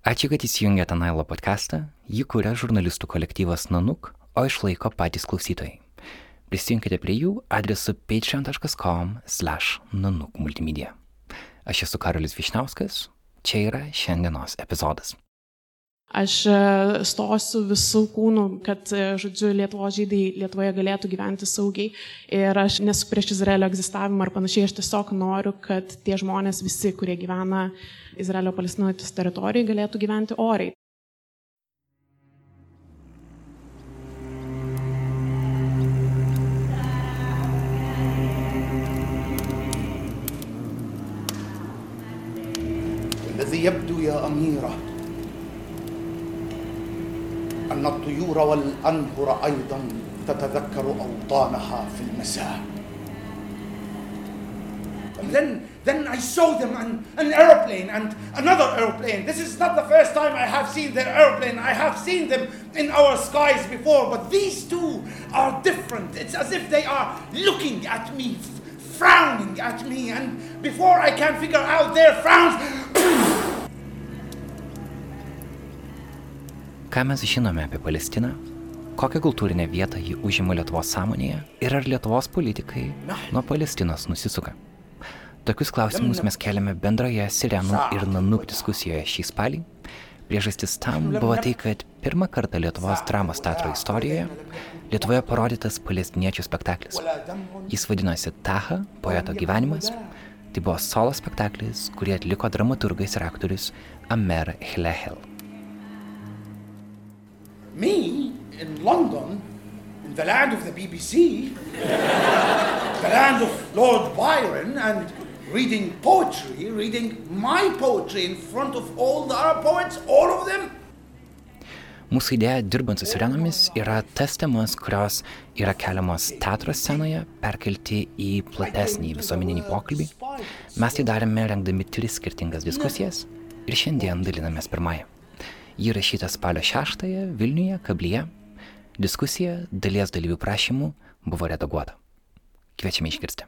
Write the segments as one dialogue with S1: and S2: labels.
S1: Ačiū, kad įsijungėte Nailo podcastą. Jį kuria žurnalistų kolektyvas Nanuk, o išlaiko patys klausytojai. Prisijunkite prie jų adresu patreon.com/nanuk multimedia. Aš esu Karolis Višniauskas, čia yra šiandienos epizodas.
S2: Aš e, stosiu visų kūnų, kad, e, žodžiu, Lietuvos žydai Lietuvoje galėtų gyventi saugiai. Ir aš nesu prieš Izraelio egzistavimą ar panašiai, aš tiesiog noriu, kad tie žmonės visi, kurie gyvena Izraelio palestinuotis teritorijai, galėtų gyventi oriai.
S3: الذي يبدو يا أميرة أن الطيور والأنهر أيضا تتذكر أوطانها في المساء And then, then I saw them on an aeroplane and another aeroplane. This is not the first time I have seen their aeroplane. I have seen them in our skies before, but these two are different. It's as if they are looking at me, frowning at me, and before I can figure out their frowns,
S1: Ką mes žinome apie Palestiną? Kokią kultūrinę vietą ji užima Lietuvos sąmonėje ir ar Lietuvos politikai nuo Palestinos nusisuka? Tokius klausimus mes keliame bendroje Sirenų ir Nanuk diskusijoje šį spalį. Priežastis tam buvo tai, kad pirmą kartą Lietuvos dramos teatro istorijoje Lietuvoje parodytas palestiniečių spektaklis. Jis vadinosi Taha, poeto gyvenimas. Tai buvo solo spektaklis, kurį atliko dramaturgas ir aktorius Amer Hlehel.
S3: Me in London, in the land of the BBC, the land of Lord Byron, and reading poetry, reading my poetry in front of all the Arab poets, all of them.
S1: Mūsų idėja dirbant su sirenomis yra tas temas, kurios yra keliamos teatro scenoje, perkelti į platesnį visuomeninį pokalbį. Mes tai darėme rengdami tris skirtingas diskusijas ir šiandien dalinamės pirmąją. Ji rašyta spalio 6-ąją Vilniuje, Kablyje. Diskusija dalies dalyvių prašymų buvo redaguota. Kviečiame išgirsti.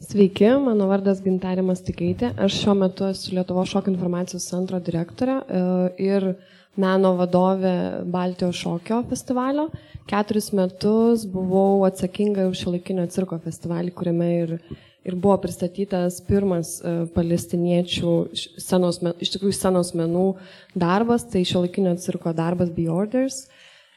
S4: Sveiki, mano vardas Gintarė Mastikaitė. Aš šiuo metu esu Lietuvo šokio informacijos centro direktorė e, ir meno vadovė Baltijos šokio festivalio. Keturis metus buvau atsakinga už šiolaikinio cirko festivalį, kuriame ir, ir buvo pristatytas pirmas e, palestiniečių men- iš tikrųjų scenos menų darbas, tai šiolaikinio cirko darbas Be Orders.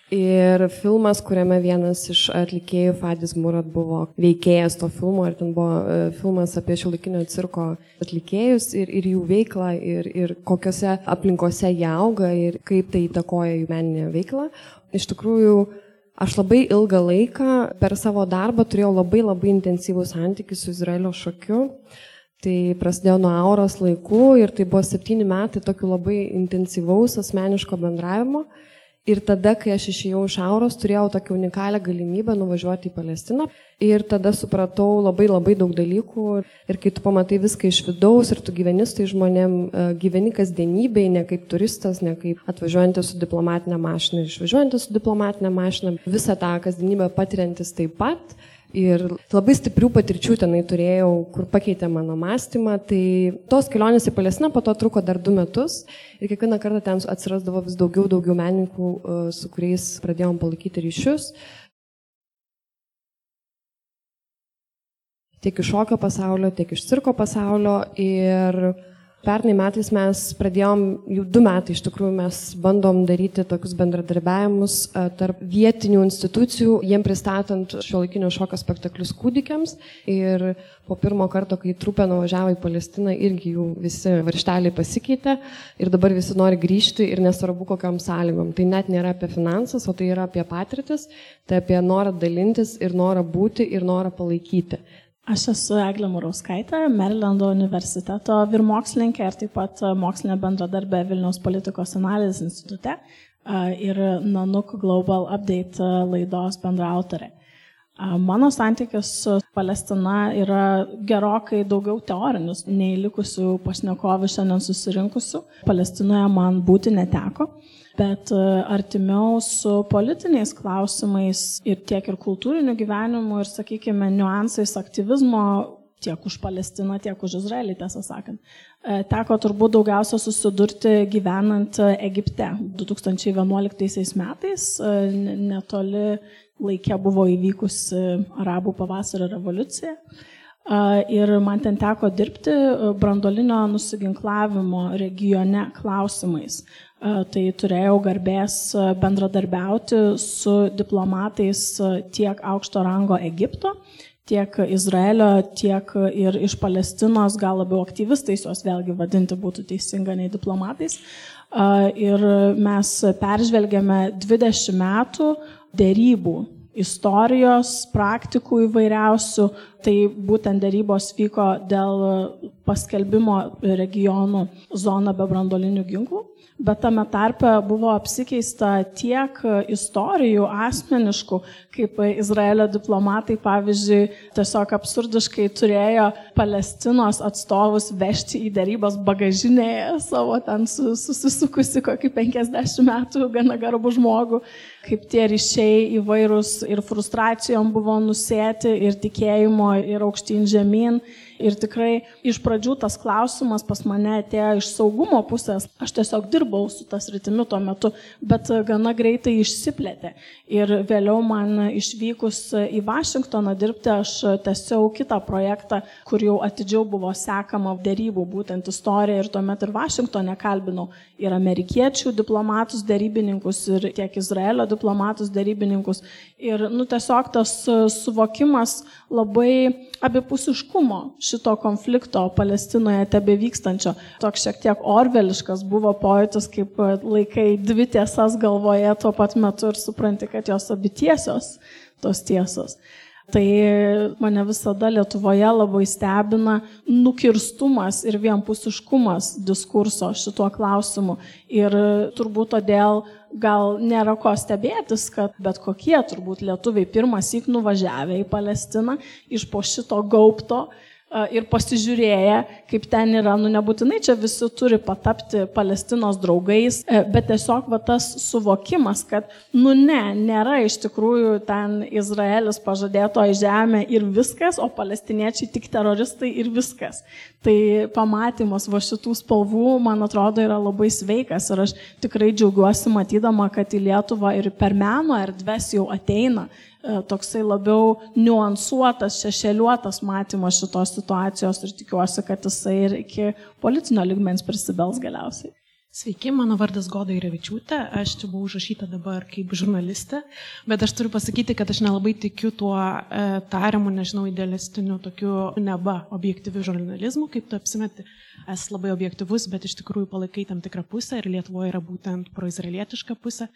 S4: Ir filmas, kuriame vienas iš atlikėjų Fadis Murat buvo veikėjas to filmo, ir ten buvo e, filmas apie šiuolaikinio cirko atlikėjus ir, ir jų veiklą, ir, ir kokiuose aplinkose jie auga, ir kaip tai įtakoja jų meninę veiklą. Iš tikrųjų, aš labai ilgą laiką per savo darbą turėjau labai labai intensyvų santykių su Izraelio šokiu. Tai prasidėjo nuo auros laikų ir tai buvo septyni metai tokių labai intensyvaus asmeniško bendravimo. Ir tada, kai aš išėjau iš Auros, turėjau tokią unikalią galimybę nuvažiuoti į Palestiną. Ir tada supratau labai labai daug dalykų. Ir kai tu pamatai viską iš vidaus ir tu gyveni su tai žmonėm, e, gyveni kasdienybei, ne kaip turistas, ne kaip atvažiuojantis su diplomatinė mašina, išvažiuojantis su diplomatinė mašina, visą tą kasdienybę patiriantis taip pat. Ir labai stiprių patirčių tenai turėjau, kur pakeitė mano mąstymą. Tai tos kelionės į Palestiną po to truko dar du metus. Ir kiekvieną kartą ten atsirasdavo vis daugiau, daugiau menininkų, e, su kuriais pradėjom palaikyti ryšius. Tiek iš šokio pasaulio, tiek iš cirko pasaulio. Ir pernai metais mes pradėjom, jau du metai iš tikrųjų mes bandom daryti tokius bendradarbiavimus e, tarp vietinių institucijų, jiem pristatant šiuolaikinio šokio spektaklius kūdikiams. Ir po pirmo karto, kai trupė nuvažiavo į Palestiną, irgi jų visi varšteliai pasikeitė ir dabar visi nori grįžti ir nesvarbu kokiam sąlygom. Tai net nėra apie finansas, o tai yra apie patirtis, tai apie norą dalintis ir norą būti ir norą palaikyti.
S5: Aš esu Eglė Murauskaitė, Marylando universiteto vyrmokslininkė ir taip pat mokslinė bendradarbė Vilniaus politikos analizės institute ir Nanuk Global Update laidos bendraautorė. Mano santykis su Palestina yra gerokai daugiau teorinis nei likusių pašnekovų šiandien susirinkusių. Palestinoje man būti neteko, bet e, artimiau su politiniais klausimais ir tiek ir kultūriniu gyvenimu ir, sakykime, niuansais aktyvizmo tiek už Palestiną, tiek už Izraelį, tiesą sakant. E, teko turbūt daugiausia susidurti gyvenant Egipte. 2011 metais e, netoli laikė buvo įvykusi Arabų pavasario revoliucija. E, ir man ten teko dirbti brandolinio nusiginklavimo regione klausimais. Tai turėjau garbės bendradarbiauti su diplomatais tiek aukšto rango Egipto, tiek Izraelio, tiek ir iš Palestinos, gal labiau aktyvistais, juos vėlgi vadinti būtų teisinga nei diplomatais. Ir mes peržvelgėme 20 metų dėrybų istorijos, praktikų įvairiausių. Tai būtent darybos vyko dėl paskelbimo regionų zoną be brandolinių ginklų bet tame tarpe buvo apsikeista tiek istorijų asmeniškų, kaip Izraelio diplomatai, pavyzdžiui, tiesiog absurdiškai turėjo Palestinos atstovus vežti į darybas bagažinėje savo ten susisukusi kokį 50 metų gana garbų žmogų, kaip tie ryšiai įvairūs ir frustracijom buvo nusėti, ir tikėjimo, ir aukštyn žemyn. Ir tikrai iš pradžių tas klausimas pas mane atėjo iš saugumo pusės. Aš tiesiog dirbau su tas rytimi tuo metu, bet gana greitai išsiplėtė. Ir vėliau man išvykus į Vašingtoną dirbti, aš tęsiau kitą projektą, kur jau atidžiau buvo sekama dėrybų, būtent istorija. Ir tuomet ir Vašingtonė kalbinau ir amerikiečių diplomatus, dėrybininkus, ir tiek Izraelio diplomatus, dėrybininkus. Ir nu, tiesiog tas suvokimas labai abipusiškumo šito konflikto Palestinoje tebe vykstančio. Toks šiek tiek orveliškas buvo pojūtis, kaip laikai dvi tiesas galvoje tuo pat metu ir supranti, kad jos abi tiesios tos tiesos. Tai mane visada Lietuvoje labai stebina nukirstumas ir vienpusiškumas diskurso šituo klausimu. Ir turbūt todėl gal nėra ko stebėtis, kad bet kokie turbūt lietuviai pirmas įk nuvažiavę į Palestiną iš po šito gaupto ir pasižiūrėję, kaip ten yra, nu nebūtinai čia visi turi patapti Palestinos draugais, e, bet tiesiog va tas suvokimas, kad nu ne, nėra iš tikrųjų ten Izraelis pažadėtoji žemė ir viskas, o palestiniečiai tik teroristai ir viskas. Tai pamatymas va šitų spalvų, man atrodo, yra labai sveikas ir aš tikrai džiaugiuosi matydama, kad į Lietuvą ir per meno erdves jau ateina toksai labiau niuansuotas, šešėliuotas matymas šitos situacijos ir tikiuosi, kad jisai ir iki politinio ligmens prisibels galiausiai.
S2: Sveiki, mano vardas Goda Irevičiūtė, aš čia buvau užrašyta dabar kaip žurnalistė, bet aš turiu pasakyti, kad aš nelabai tikiu tuo e, tariamu, nežinau, idealistiniu, tokiu neba objektyviu žurnalizmu, kaip tu apsimeti esi labai objektivus, bet iš tikrųjų palaikai tam tikrą pusę ir Lietuvoje yra būtent proizraelietiška pusė.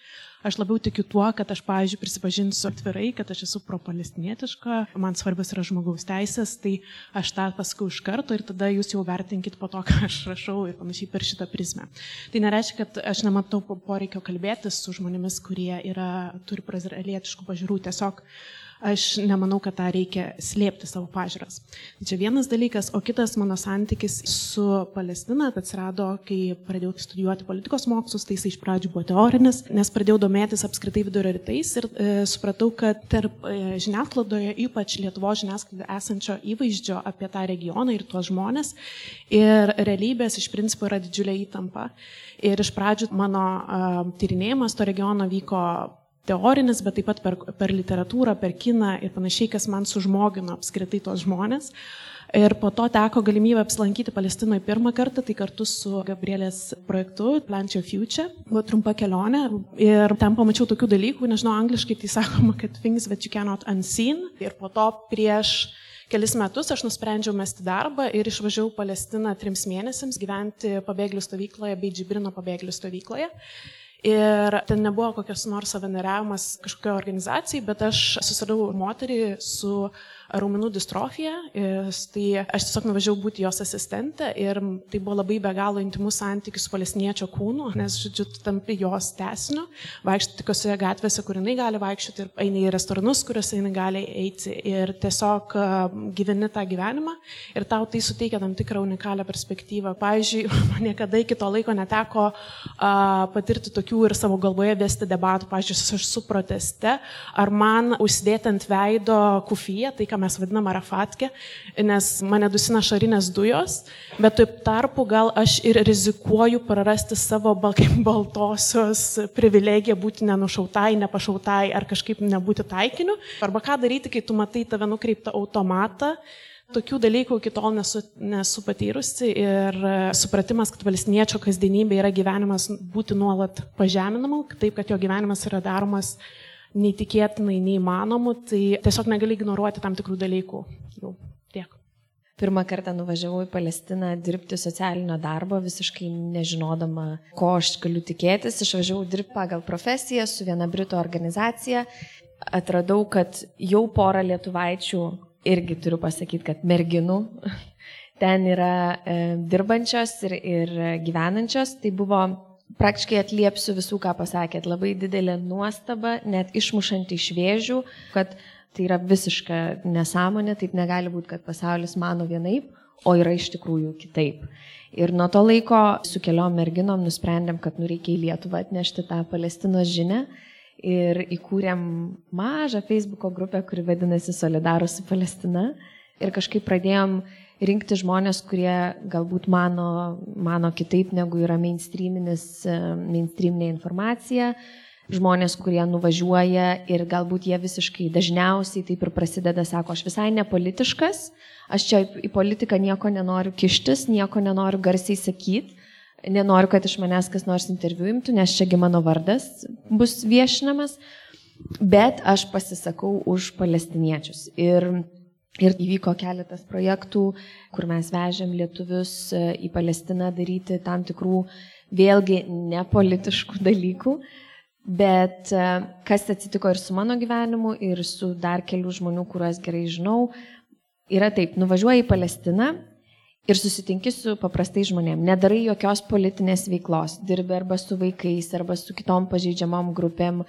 S2: Aš labiau tikiu tuo, kad aš, pavyzdžiui, prisipažinsiu atvirai, kad aš esu propalestinietiška, man svarbios yra žmogaus teisės, tai aš tą pasakau iš karto ir tada jūs jau vertinkit po to, ką aš rašau ir panašiai per šitą prizmę. Tai nereiškia, kad aš nematau poreikio kalbėtis su žmonėmis, kurie yra, turi proizraelietiškų pažiūrų. Tiesiog aš nemanau, kad tą reikia slėpti savo pažiūras. Tai čia vienas dalykas, o kitas mano santykis su Palestina atsirado, kai pradėjau studijuoti politikos mokslus, tai jis iš pradžių buvo teorinis, nes pradėjau domėtis apskritai vidurio rytais ir e, supratau, kad tarp e, žiniasklaidoje, ypač Lietuvo žiniasklaidoje esančio įvaizdžio apie tą regioną ir tuos žmonės ir realybės iš principo yra didžiulė įtampa. Ir iš pradžių mano uh, tyrinėjimas to regiono vyko teorinis, bet taip pat per, per literatūrą, per kiną ir panašiai, kas man sužmogino apskritai tos žmonės. Ir po to teko galimybę apsilankyti Palestinoje pirmą kartą, tai kartu su Gabrielės projektu Plant Your Future. Buvo trumpa kelionė ir ten pamačiau tokių dalykų, nežinau, angliškai tai sakoma, kad things that you cannot unseen. Ir po to prieš kelis metus aš nusprendžiau mesti darbą ir išvažiavau Palestiną trims mėnesiams gyventi pabėgėlių stovykloje bei Džibrino pabėgėlių stovykloje. Ir ten nebuvo kokios nors savanoriavimas kažkokio organizacijai, bet aš susiradau moterį su raumenų distrofija. Tai aš tiesiog nuvažiavau būti jos asistente ir tai buvo labai be galo intimus santykis su palestiniečio kūnu, nes, žodžiu, tu tampi jos tesiniu, vaikšti tokiose gatvėse, kur jinai gali vaikščioti ir eini į restoranus, kuriuose jinai gali eiti ir tiesiog gyveni tą gyvenimą ir tau tai suteikia tam tikrą unikalią perspektyvą. Pavyzdžiui, man niekada iki to laiko neteko uh, patirti tokių ir savo galvoje vesti debatų, pavyzdžiui, aš su proteste, ar man užsidėti ant veido kufiją, tai ką mes vadinam arafatke, nes mane dusina šarinės dujos, bet taip tarpu gal aš ir rizikuoju prarasti savo baltosios privilegiją būti nenušautai, nepašautai ar kažkaip nebūti taikiniu. Arba ką daryti, kai tu matai tave nukreiptą automatą Tokių dalykų iki tol nesu, nesu patyrusi ir supratimas, kad valstiniečio kasdienybė yra gyvenimas būti nuolat pažeminamu, taip, kad jo gyvenimas yra daromas neįtikėtinai neįmanomu, tai tiesiog negali ignoruoti tam tikrų dalykų. Jau tiek.
S6: Pirmą kartą nuvažiavau į Palestiną dirbti socialinio darbo, visiškai nežinodama, ko aš galiu tikėtis. Išvažiavau dirbti pagal profesiją su viena Britų organizacija. Atradau, kad jau porą lietuvaičių irgi turiu pasakyti, kad merginų ten yra e, dirbančios ir, ir gyvenančios. Tai buvo praktiškai atliepsiu visų, ką pasakėt. Labai didelė nuostaba, net išmušanti iš vėžių, kad tai yra visiška nesąmonė, taip negali būti, kad pasaulis mano vienaip, o yra iš tikrųjų kitaip. Ir nuo to laiko su keliom merginom nusprendėm, kad nu reikia į Lietuvą atnešti tą Palestinos žinę ir įkūrėm mažą Facebook'o grupę, kuri vadinasi Solidarus su Palestina. Ir kažkaip pradėjom rinkti žmonės, kurie galbūt mano, mano kitaip negu yra mainstreaminė informacija, žmonės, kurie nuvažiuoja ir galbūt jie visiškai dažniausiai taip ir prasideda, sako, aš visai nepolitiškas, aš čia į politiką nieko nenoriu kištis, nieko nenoriu garsiai sakyti nenoriu, kad iš manęs kas nors interviu imtų, nes čiagi mano vardas bus viešinamas, bet aš pasisakau už palestiniečius. Ir, ir įvyko keletas projektų, kur mes vežėm lietuvius e, į Palestiną daryti tam tikrų vėlgi nepolitiškų dalykų. Bet e, kas atsitiko ir su mano gyvenimu, ir su dar kelių žmonių, kuriuos gerai žinau, yra taip, nuvažiuoji į Palestiną, ir susitinki su paprastai žmonėm, nedarai jokios politinės veiklos, dirbi arba su vaikais, arba su kitom pažeidžiamom grupėm,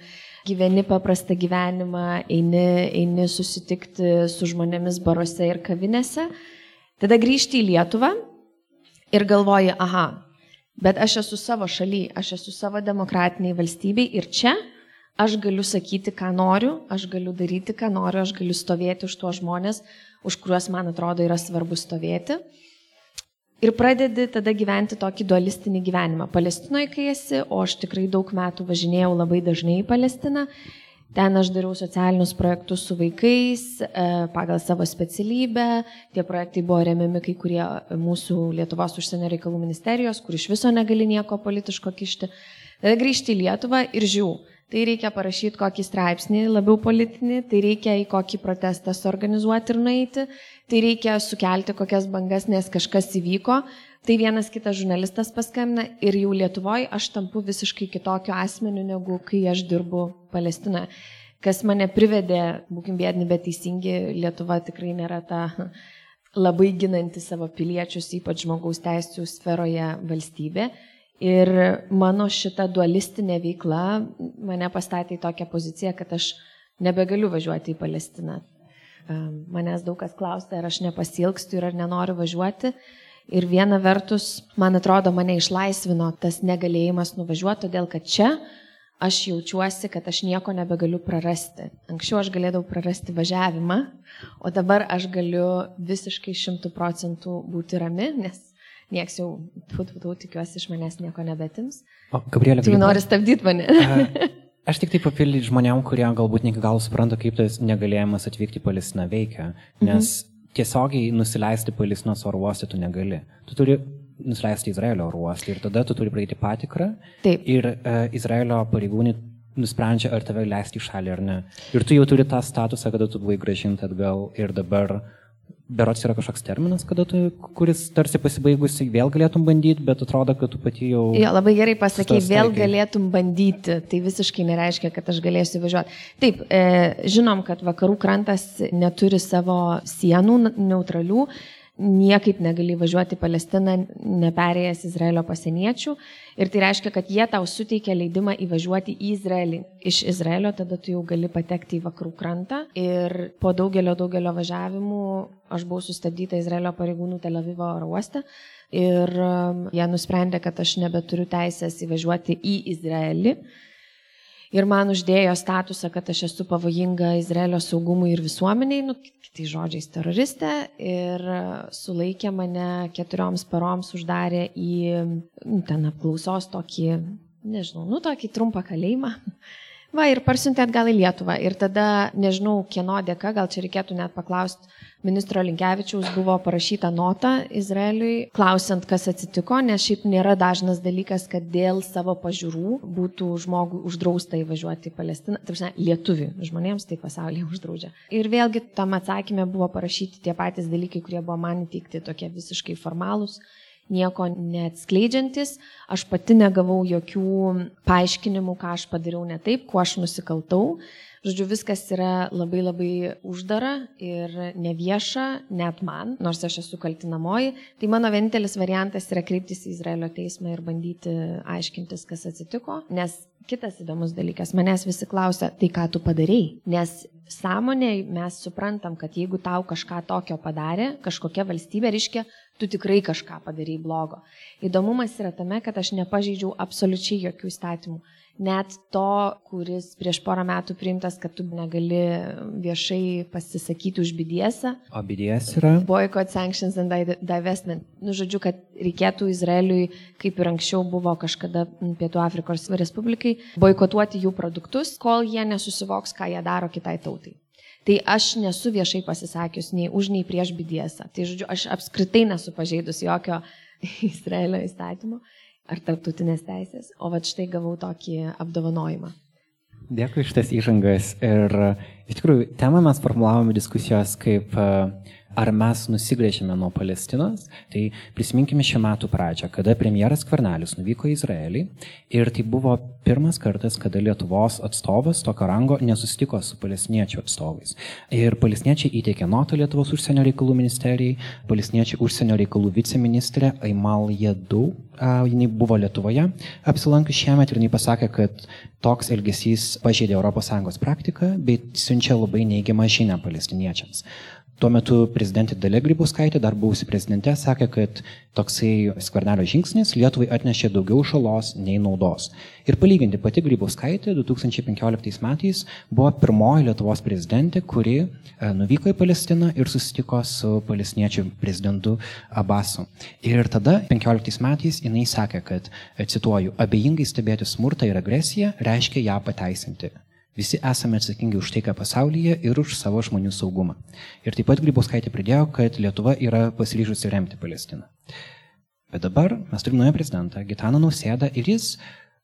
S6: gyveni paprastą gyvenimą, eini, eini susitikti su žmonėmis baruose ir kavinėse, tada grįžti į Lietuvą ir galvoji, aha, bet aš esu savo šaly, aš esu savo demokratiniai valstybei ir čia aš galiu sakyti, ką noriu, aš galiu daryti, ką noriu, aš galiu stovėti už tuos žmonės, už kuriuos man atrodo yra svarbu stovėti ir pradedi tada gyventi tokį dualistinį gyvenimą. Palestinoje, kai esi, o aš tikrai daug metų važinėjau labai dažnai į Palestiną, ten aš dariau socialinius projektus su vaikais e, pagal savo specialybę, tie projektai buvo remiami kai kurie mūsų Lietuvos užsienio reikalų ministerijos, kur iš viso negali nieko politiško kišti. Tada grįžti į Lietuvą ir žiūrėjau tai reikia parašyti kokį straipsnį labiau politinį, tai reikia į kokį protestą suorganizuoti ir nueiti, tai reikia sukelti kokias bangas, nes kažkas įvyko, tai vienas kitas žurnalistas paskambina ir jau Lietuvoje aš tampu visiškai kitokiu asmeniu, negu kai aš dirbu Palestinoje. Kas mane privedė, būkim bėdini, bet teisingi, Lietuva tikrai nėra ta labai ginanti savo piliečius, ypač žmogaus teisų sferoje valstybė. Ir mano šita dualistinė veikla mane pastatė į tokią poziciją, kad aš nebegaliu važiuoti į Palestiną. Manęs daug kas klausia, ar aš nepasilgstu ir ar nenoriu važiuoti. Ir viena vertus, man atrodo, mane išlaisvino tas negalėjimas nuvažiuoti, todėl kad čia aš jaučiuosi, kad aš nieko nebegaliu prarasti. Anksčiau aš galėdavau prarasti važiavimą, o dabar aš galiu visiškai šimtų procentų būti rami, nes nieks jau, tu, tu, tu, tikiuosi, iš manęs nieko nebetims.
S1: O, Gabrielė,
S6: tu nori stabdyti mane.
S1: Aš tik tai papildyti žmonėm, kurie galbūt ne iki galo supranta, kaip tas negalėjimas atvykti į Palestiną veikia. Nes mhm. tiesiogiai nusileisti Palestinos oro uostą tu negali. Tu turi nusileisti Izraelio oro uostą ir tada tu turi praeiti patikrą.
S6: Taip.
S1: Ir uh, Izraelio pareigūnai nusprendžia, ar tave leisti į šalį ar ne. Ir tu jau turi tą statusą, kada tu buvai gražinti atgal ir dabar uh, Berots yra kažkoks terminas, kada tu, kuris tarsi pasibaigusi vėl galėtum bandyti, bet atrodo, kad tu pati jau...
S6: Jo, labai gerai pasakė, vėl galėtum bandyti, tai visiškai nereiškia, kad aš galėsiu važiuoti. Taip, e, žinom, kad vakarų krantas neturi savo sienų neutralių, niekaip negali važiuoti į Palestiną neperėjęs Izraelio pasieniečių. Ir tai reiškia, kad jie tau suteikia leidimą įvažiuoti į Izraelį. Iš Izraelio tada tu jau gali patekti į vakarų krantą. Ir po daugelio, daugelio važiavimų aš buvau sustabdyta Izraelio pareigūnų Tel Avivo oro uoste. Ir um, jie nusprendė, kad aš nebeturiu teisės įvažiuoti į Izraelį. Ir man uždėjo statusą, kad aš esu pavojinga Izraelio saugumui ir visuomeniai, nu, kitai žodžiais teroristė, ir sulaikė mane keturioms paroms, uždarė į nu, ten apklausos tokį, nežinau, nu tokį trumpą kalėjimą. Va ir parsiuntė atgal į Lietuvą. Ir tada, nežinau, kieno dėka, gal čia reikėtų net paklausti ministro Linkevičiaus, buvo parašyta nota Izraeliui, klausiant, kas atsitiko, nes šiaip nėra dažnas dalykas, kad dėl savo pažiūrų būtų žmogui uždrausta įvažiuoti į Palestiną. Taip, žinai, lietuvių žmonėms tai pasaulyje uždraudžia. Ir vėlgi tam atsakymė buvo parašyti tie patys dalykai, kurie buvo man įteikti tokie visiškai formalūs nieko neatskleidžiantis, aš pati negavau jokių paaiškinimų, ką aš padariau ne taip, kuo aš nusikaltau. Žodžiu, viskas yra labai labai uždara ir nevieša, net man, nors aš esu kaltinamoji. Tai mano vienintelis variantas yra kreiptis į Izraelio teismą ir bandyti aiškintis, kas atsitiko. Nes kitas įdomus dalykas, manęs visi klausia, tai ką tu padarėjai. Nes sąmonėje mes suprantam, kad jeigu tau kažką tokio padarė, kažkokia valstybė, reiškia, tu tikrai kažką padarai blogo. Įdomumas yra tame, kad aš nepažeidžiau absoliučiai jokių įstatymų. Net to, kuris prieš porą metų priimtas, kad tu negali viešai pasisakyti už bidiesą.
S7: O bidies yra?
S6: Boycott, sanctions and divestment. Nu, žodžiu, kad reikėtų Izraeliui, kaip ir anksčiau buvo kažkada Pietų Afrikos Respublikai, boikotuoti jų produktus, kol jie nesusivoks, ką jie daro kitai tautai. Tai aš nesu viešai pasisakius nei už, nei prieš bidiesą. Tai žodžiu, aš apskritai nesu pažeidus jokio Izraelio įstatymo ar tarptautinės teisės, o va štai gavau tokį apdovanojimą.
S7: Dėkui iš tas įžangas ir iš tikrųjų temą mes formulavome diskusijos kaip uh, ar mes nusigrėžėme nuo Palestinos, tai prisiminkime šią metų pradžią, kada premjeras Kvarnelis nuvyko į Izraelį ir tai buvo pirmas kartas, kada Lietuvos atstovas tokio rango nesusitiko su palestiniečių atstovais. Ir palestiniečiai įteikė notą Lietuvos užsienio reikalų ministerijai, palestiniečių užsienio reikalų viceministrė Aimal Jedu, jinai buvo Lietuvoje apsilankius šiemet ir jinai pasakė, kad toks elgesys pažeidė ES praktiką, bet siunčia labai neigiamą žinią palestiniečiams. Tuo metu prezidentė Dalia Grybauskaitė, dar buvusi prezidentė, sakė, kad toksai skvernelio žingsnis Lietuvai atnešė daugiau žalos nei naudos. Ir palyginti pati Grybauskaitė 2015 metais buvo pirmoji Lietuvos prezidentė, kuri e, nuvyko į Palestiną ir susitiko su palestiniečių prezidentu Abasu. Ir tada 15 metais jinai sakė, kad, e, cituoju, abejingai stebėti smurtą ir agresiją reiškia ją pateisinti. Visi esame atsakingi už taiką pasaulyje ir už savo žmonių saugumą. Ir taip pat Grybauskaitė pridėjo, kad Lietuva yra pasiryžusi remti Palestiną. Bet dabar mes turime naują prezidentą, Gitaną Nausėdą, ir jis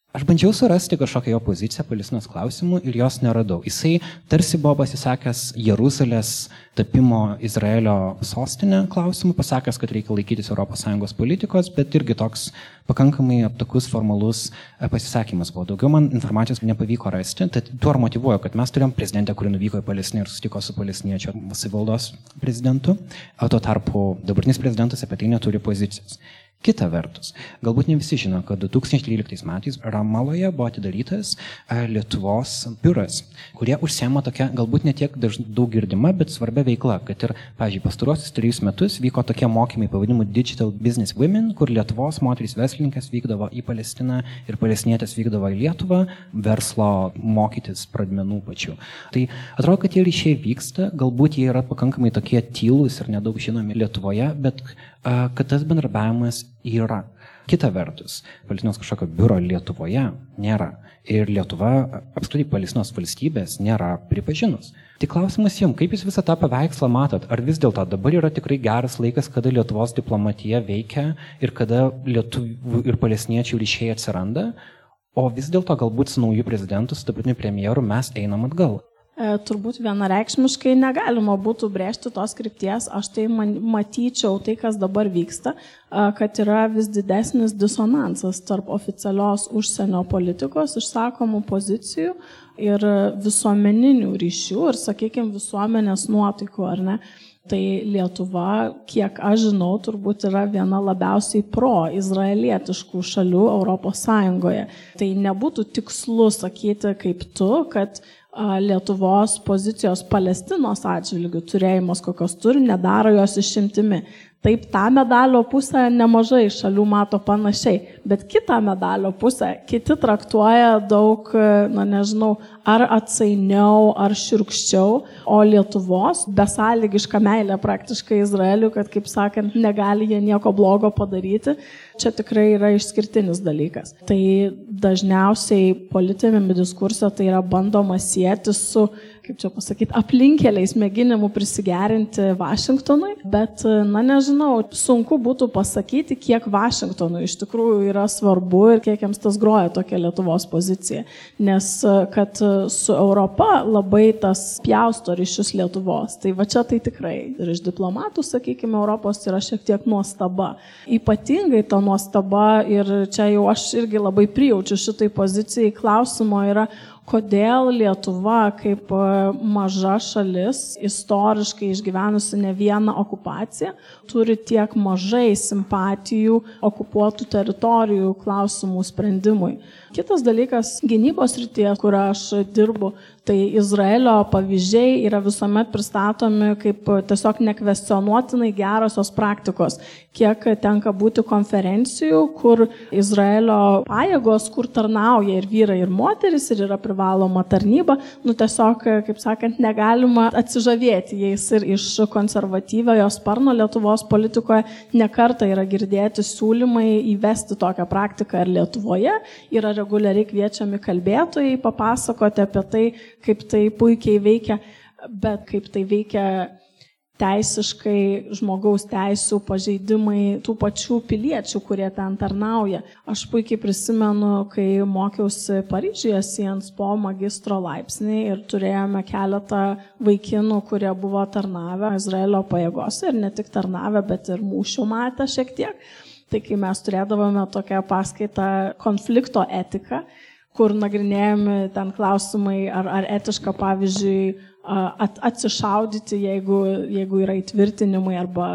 S7: Aš bandžiau surasti kažkokią jo poziciją Palestinos klausimų ir jos neradau. Jisai tarsi buvo pasisakęs Jeruzalės tapimo Izraelio sostinę klausimų, pasakęs, kad reikia laikytis ES politikos, bet irgi toks pakankamai aptakus, formalus e, pasisakymas buvo. Daugiau man informacijos nepavyko rasti, tad tuo ir motivuoju, kad mes turėjom prezidentę, kuri nuvyko į Palestiną ir susitiko su palestiniečių savivaldos prezidentu, o tuo tarpu dabartinis prezidentas apie tai neturi pozicijos. Kita vertus, galbūt ne visi žino, kad 2013 metais Ramaloje buvo atidarytas e, Lietuvos biuras, kurie užsiema tokia galbūt ne tiek daug girdima, bet svarbia veikla, kad ir, pažiūrėjau, pastaruosius trejus metus vyko tokie mokymai pavadinimu Digital Business Women, kur Lietuvos moterys verslininkas vykdavo į Palestiną ir palestinietės vykdavo į Lietuvą verslo mokytis pradmenų pačių. Tai atrodo, kad tie ryšiai vyksta, galbūt jie yra pakankamai tokie tylus ir nedaug žinomi Lietuvoje, bet kad tas bendrabiavimas yra. Kita vertus, Palestinos kažkokio biuro Lietuvoje nėra. Ir Lietuva, apskritai Palestinos valstybės, nėra pripažinus. Tik klausimas jums, kaip jūs visą tą paveikslą matot? Ar vis dėlto dabar yra tikrai geras laikas, kada Lietuvos diplomatija veikia ir kada lietuvių ir palestiniečių ryšiai atsiranda? O vis dėlto galbūt su nauju prezidentu, su dabartiniu premjeru mes einam atgal.
S5: E, turbūt vienareikšmiškai negalima būtų brėžti tos krypties, aš tai man, matyčiau tai, kas dabar vyksta, e, kad yra vis didesnis disonansas tarp oficialios užsienio politikos išsakomų pozicijų ir visuomeninių ryšių ir, sakykime, visuomenės nuotaikų, ar ne. Tai Lietuva, kiek aš žinau, turbūt yra viena labiausiai pro-izraelietiškų šalių Sąjungoje. Tai nebūtų tikslu sakyti kaip tu, kad Lietuvos pozicijos Palestinos atžvilgių turėjimas, kokios turi, nedaro jos išimtimi. Taip, tą medalio pusę nemažai šalių mato panašiai, bet kitą medalio pusę kiti traktuoja daug, na nežinau, ar atsainiau, ar širkščiau, o Lietuvos besąlygiška meilė praktiškai Izraeliu, kad, kaip sakant, negali jie nieko blogo padaryti, čia tikrai yra išskirtinis dalykas. Tai dažniausiai politinėme diskurse tai yra bandoma sieti su kaip čia pasakyti, aplinkeliais mėginimų prisigerinti Vašingtonui, bet, na nežinau, sunku būtų pasakyti, kiek Vašingtonui iš tikrųjų yra svarbu ir kiek jiems tas groja tokia Lietuvos pozicija. Nes kad su Europa labai tas pjausto ryšius Lietuvos, tai va čia tai tikrai ir iš diplomatų, sakykime, Europos yra šiek tiek nuostaba. Ypatingai ta nuostaba ir čia jau aš irgi labai prijaučiu šitai pozicijai klausimo yra, kodėl Lietuva kaip e, maža šalis, istoriškai išgyvenusi ne vieną okupaciją, turi tiek mažai simpatijų okupuotų teritorijų klausimų sprendimui. Kitas dalykas - gynybos rytyje, kur aš dirbu, tai Izraelio pavyzdžiai yra visuomet pristatomi kaip tiesiog nekvestionuotinai gerosios praktikos. Kiek tenka būti konferencijų, kur Izraelio pajėgos, kur tarnauja ir vyrai, ir moteris, ir yra privaloma tarnyba, nu tiesiog, kaip sakant, negalima atsižavėti jais ir iš konservatyviojo sparno Lietuvos politikoje nekarta yra girdėti siūlymai įvesti tokią praktiką ir Lietuvoje. Yra reguliariai kviečiami kalbėtojai papasakoti apie tai, kaip tai puikiai veikia, bet kaip tai veikia teisiškai žmogaus teisų pažeidimai tų pačių piliečių, kurie ten tarnauja. Aš puikiai prisimenu, kai mokiausi Paryžiuje Sijans po magistro laipsnį ir turėjome keletą vaikinų, kurie buvo tarnavę Izraelio pajėgose ir ne tik tarnavę, bet ir mūšių matę šiek tiek. Tai kai mes turėdavome tokią paskaitą konflikto etiką, kur nagrinėjami ten klausimai, ar, ar etiška, pavyzdžiui, at, atsišaudyti, jeigu, jeigu yra įtvirtinimai arba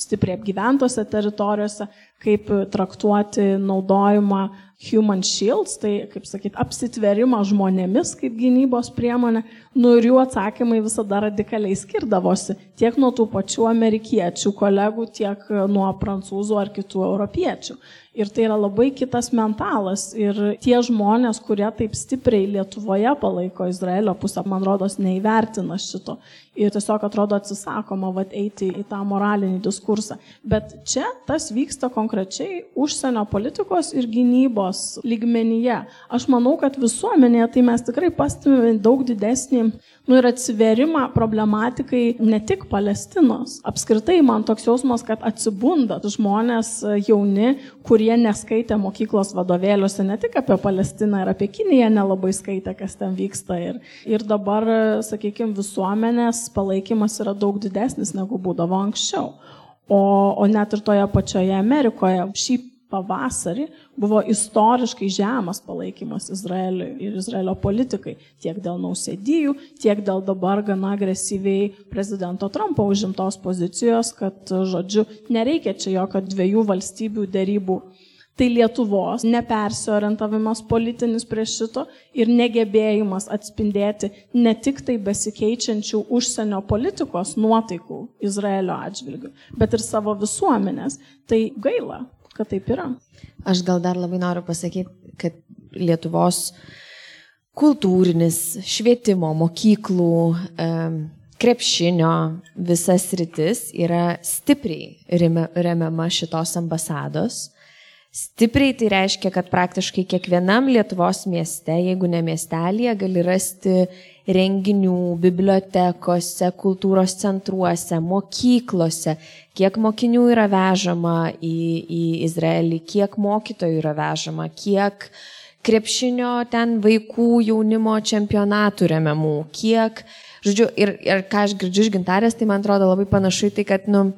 S5: stipriai apgyventose teritorijose, kaip traktuoti naudojimą human shields, tai, kaip sakyt, apsitverimą žmonėmis kaip gynybos priemonė, nu ir jų atsakymai visada radikaliai skirdavosi tiek nuo tų pačių amerikiečių kolegų, tiek nuo prancūzų ar kitų europiečių. Ir tai yra labai kitas mentalas. Ir tie žmonės, kurie taip stipriai Lietuvoje palaiko Izraelio pusę, man rodos, neįvertina šito. Ir tiesiog atrodo atsisakoma vat, eiti į tą moralinį diskursą. Bet čia tas vyksta konkrečiai užsienio politikos ir gynybos lygmenyje. Aš manau, kad visuomenėje tai mes tikrai pastebime daug didesnį nu, ir atsiverimą problematikai ne tik Palestinos. Apskritai man toks jausmas, kad atsibunda žmonės jauni, kurie neskaitė mokyklos vadovėliuose ne tik apie Palestiną ir apie Kiniją nelabai skaitė, kas ten vyksta. Ir, ir dabar, sakykime, visuomenės palaikymas yra daug didesnis negu būdavo anksčiau. O, o net ir toje pačioje Amerikoje šį pavasarį buvo istoriškai žemas palaikymas Izraeliui ir Izraelio politikai, tiek dėl nausėdijų, tiek dėl dabar gana agresyviai prezidento Trumpo užimtos pozicijos, kad, žodžiu, nereikia čia jokio dviejų valstybių dėrybų. Tai Lietuvos nepersiorientavimas politinis prie šito ir negebėjimas atspindėti ne tik tai besikeičiančių užsienio politikos nuotaikų Izraelio atžvilgių, bet ir savo visuomenės. Tai gaila, kad taip yra.
S6: Aš gal dar labai noriu pasakyti, kad Lietuvos kultūrinis, švietimo, mokyklų, krepšinio visas rytis yra stipriai remiama šitos ambasados. Stipriai tai reiškia, kad praktiškai kiekvienam Lietuvos mieste, jeigu ne miestelėje, gali rasti renginių bibliotekose, kultūros centruose, mokyklose, kiek mokinių yra vežama į, į Izraelį, kiek mokytojų yra vežama, kiek krepšinio ten vaikų jaunimo čempionatų remiamų, kiek, žodžiu, ir, ir ką aš girdžiu iš gintarės, tai man atrodo labai panašu į tai, kad, nu,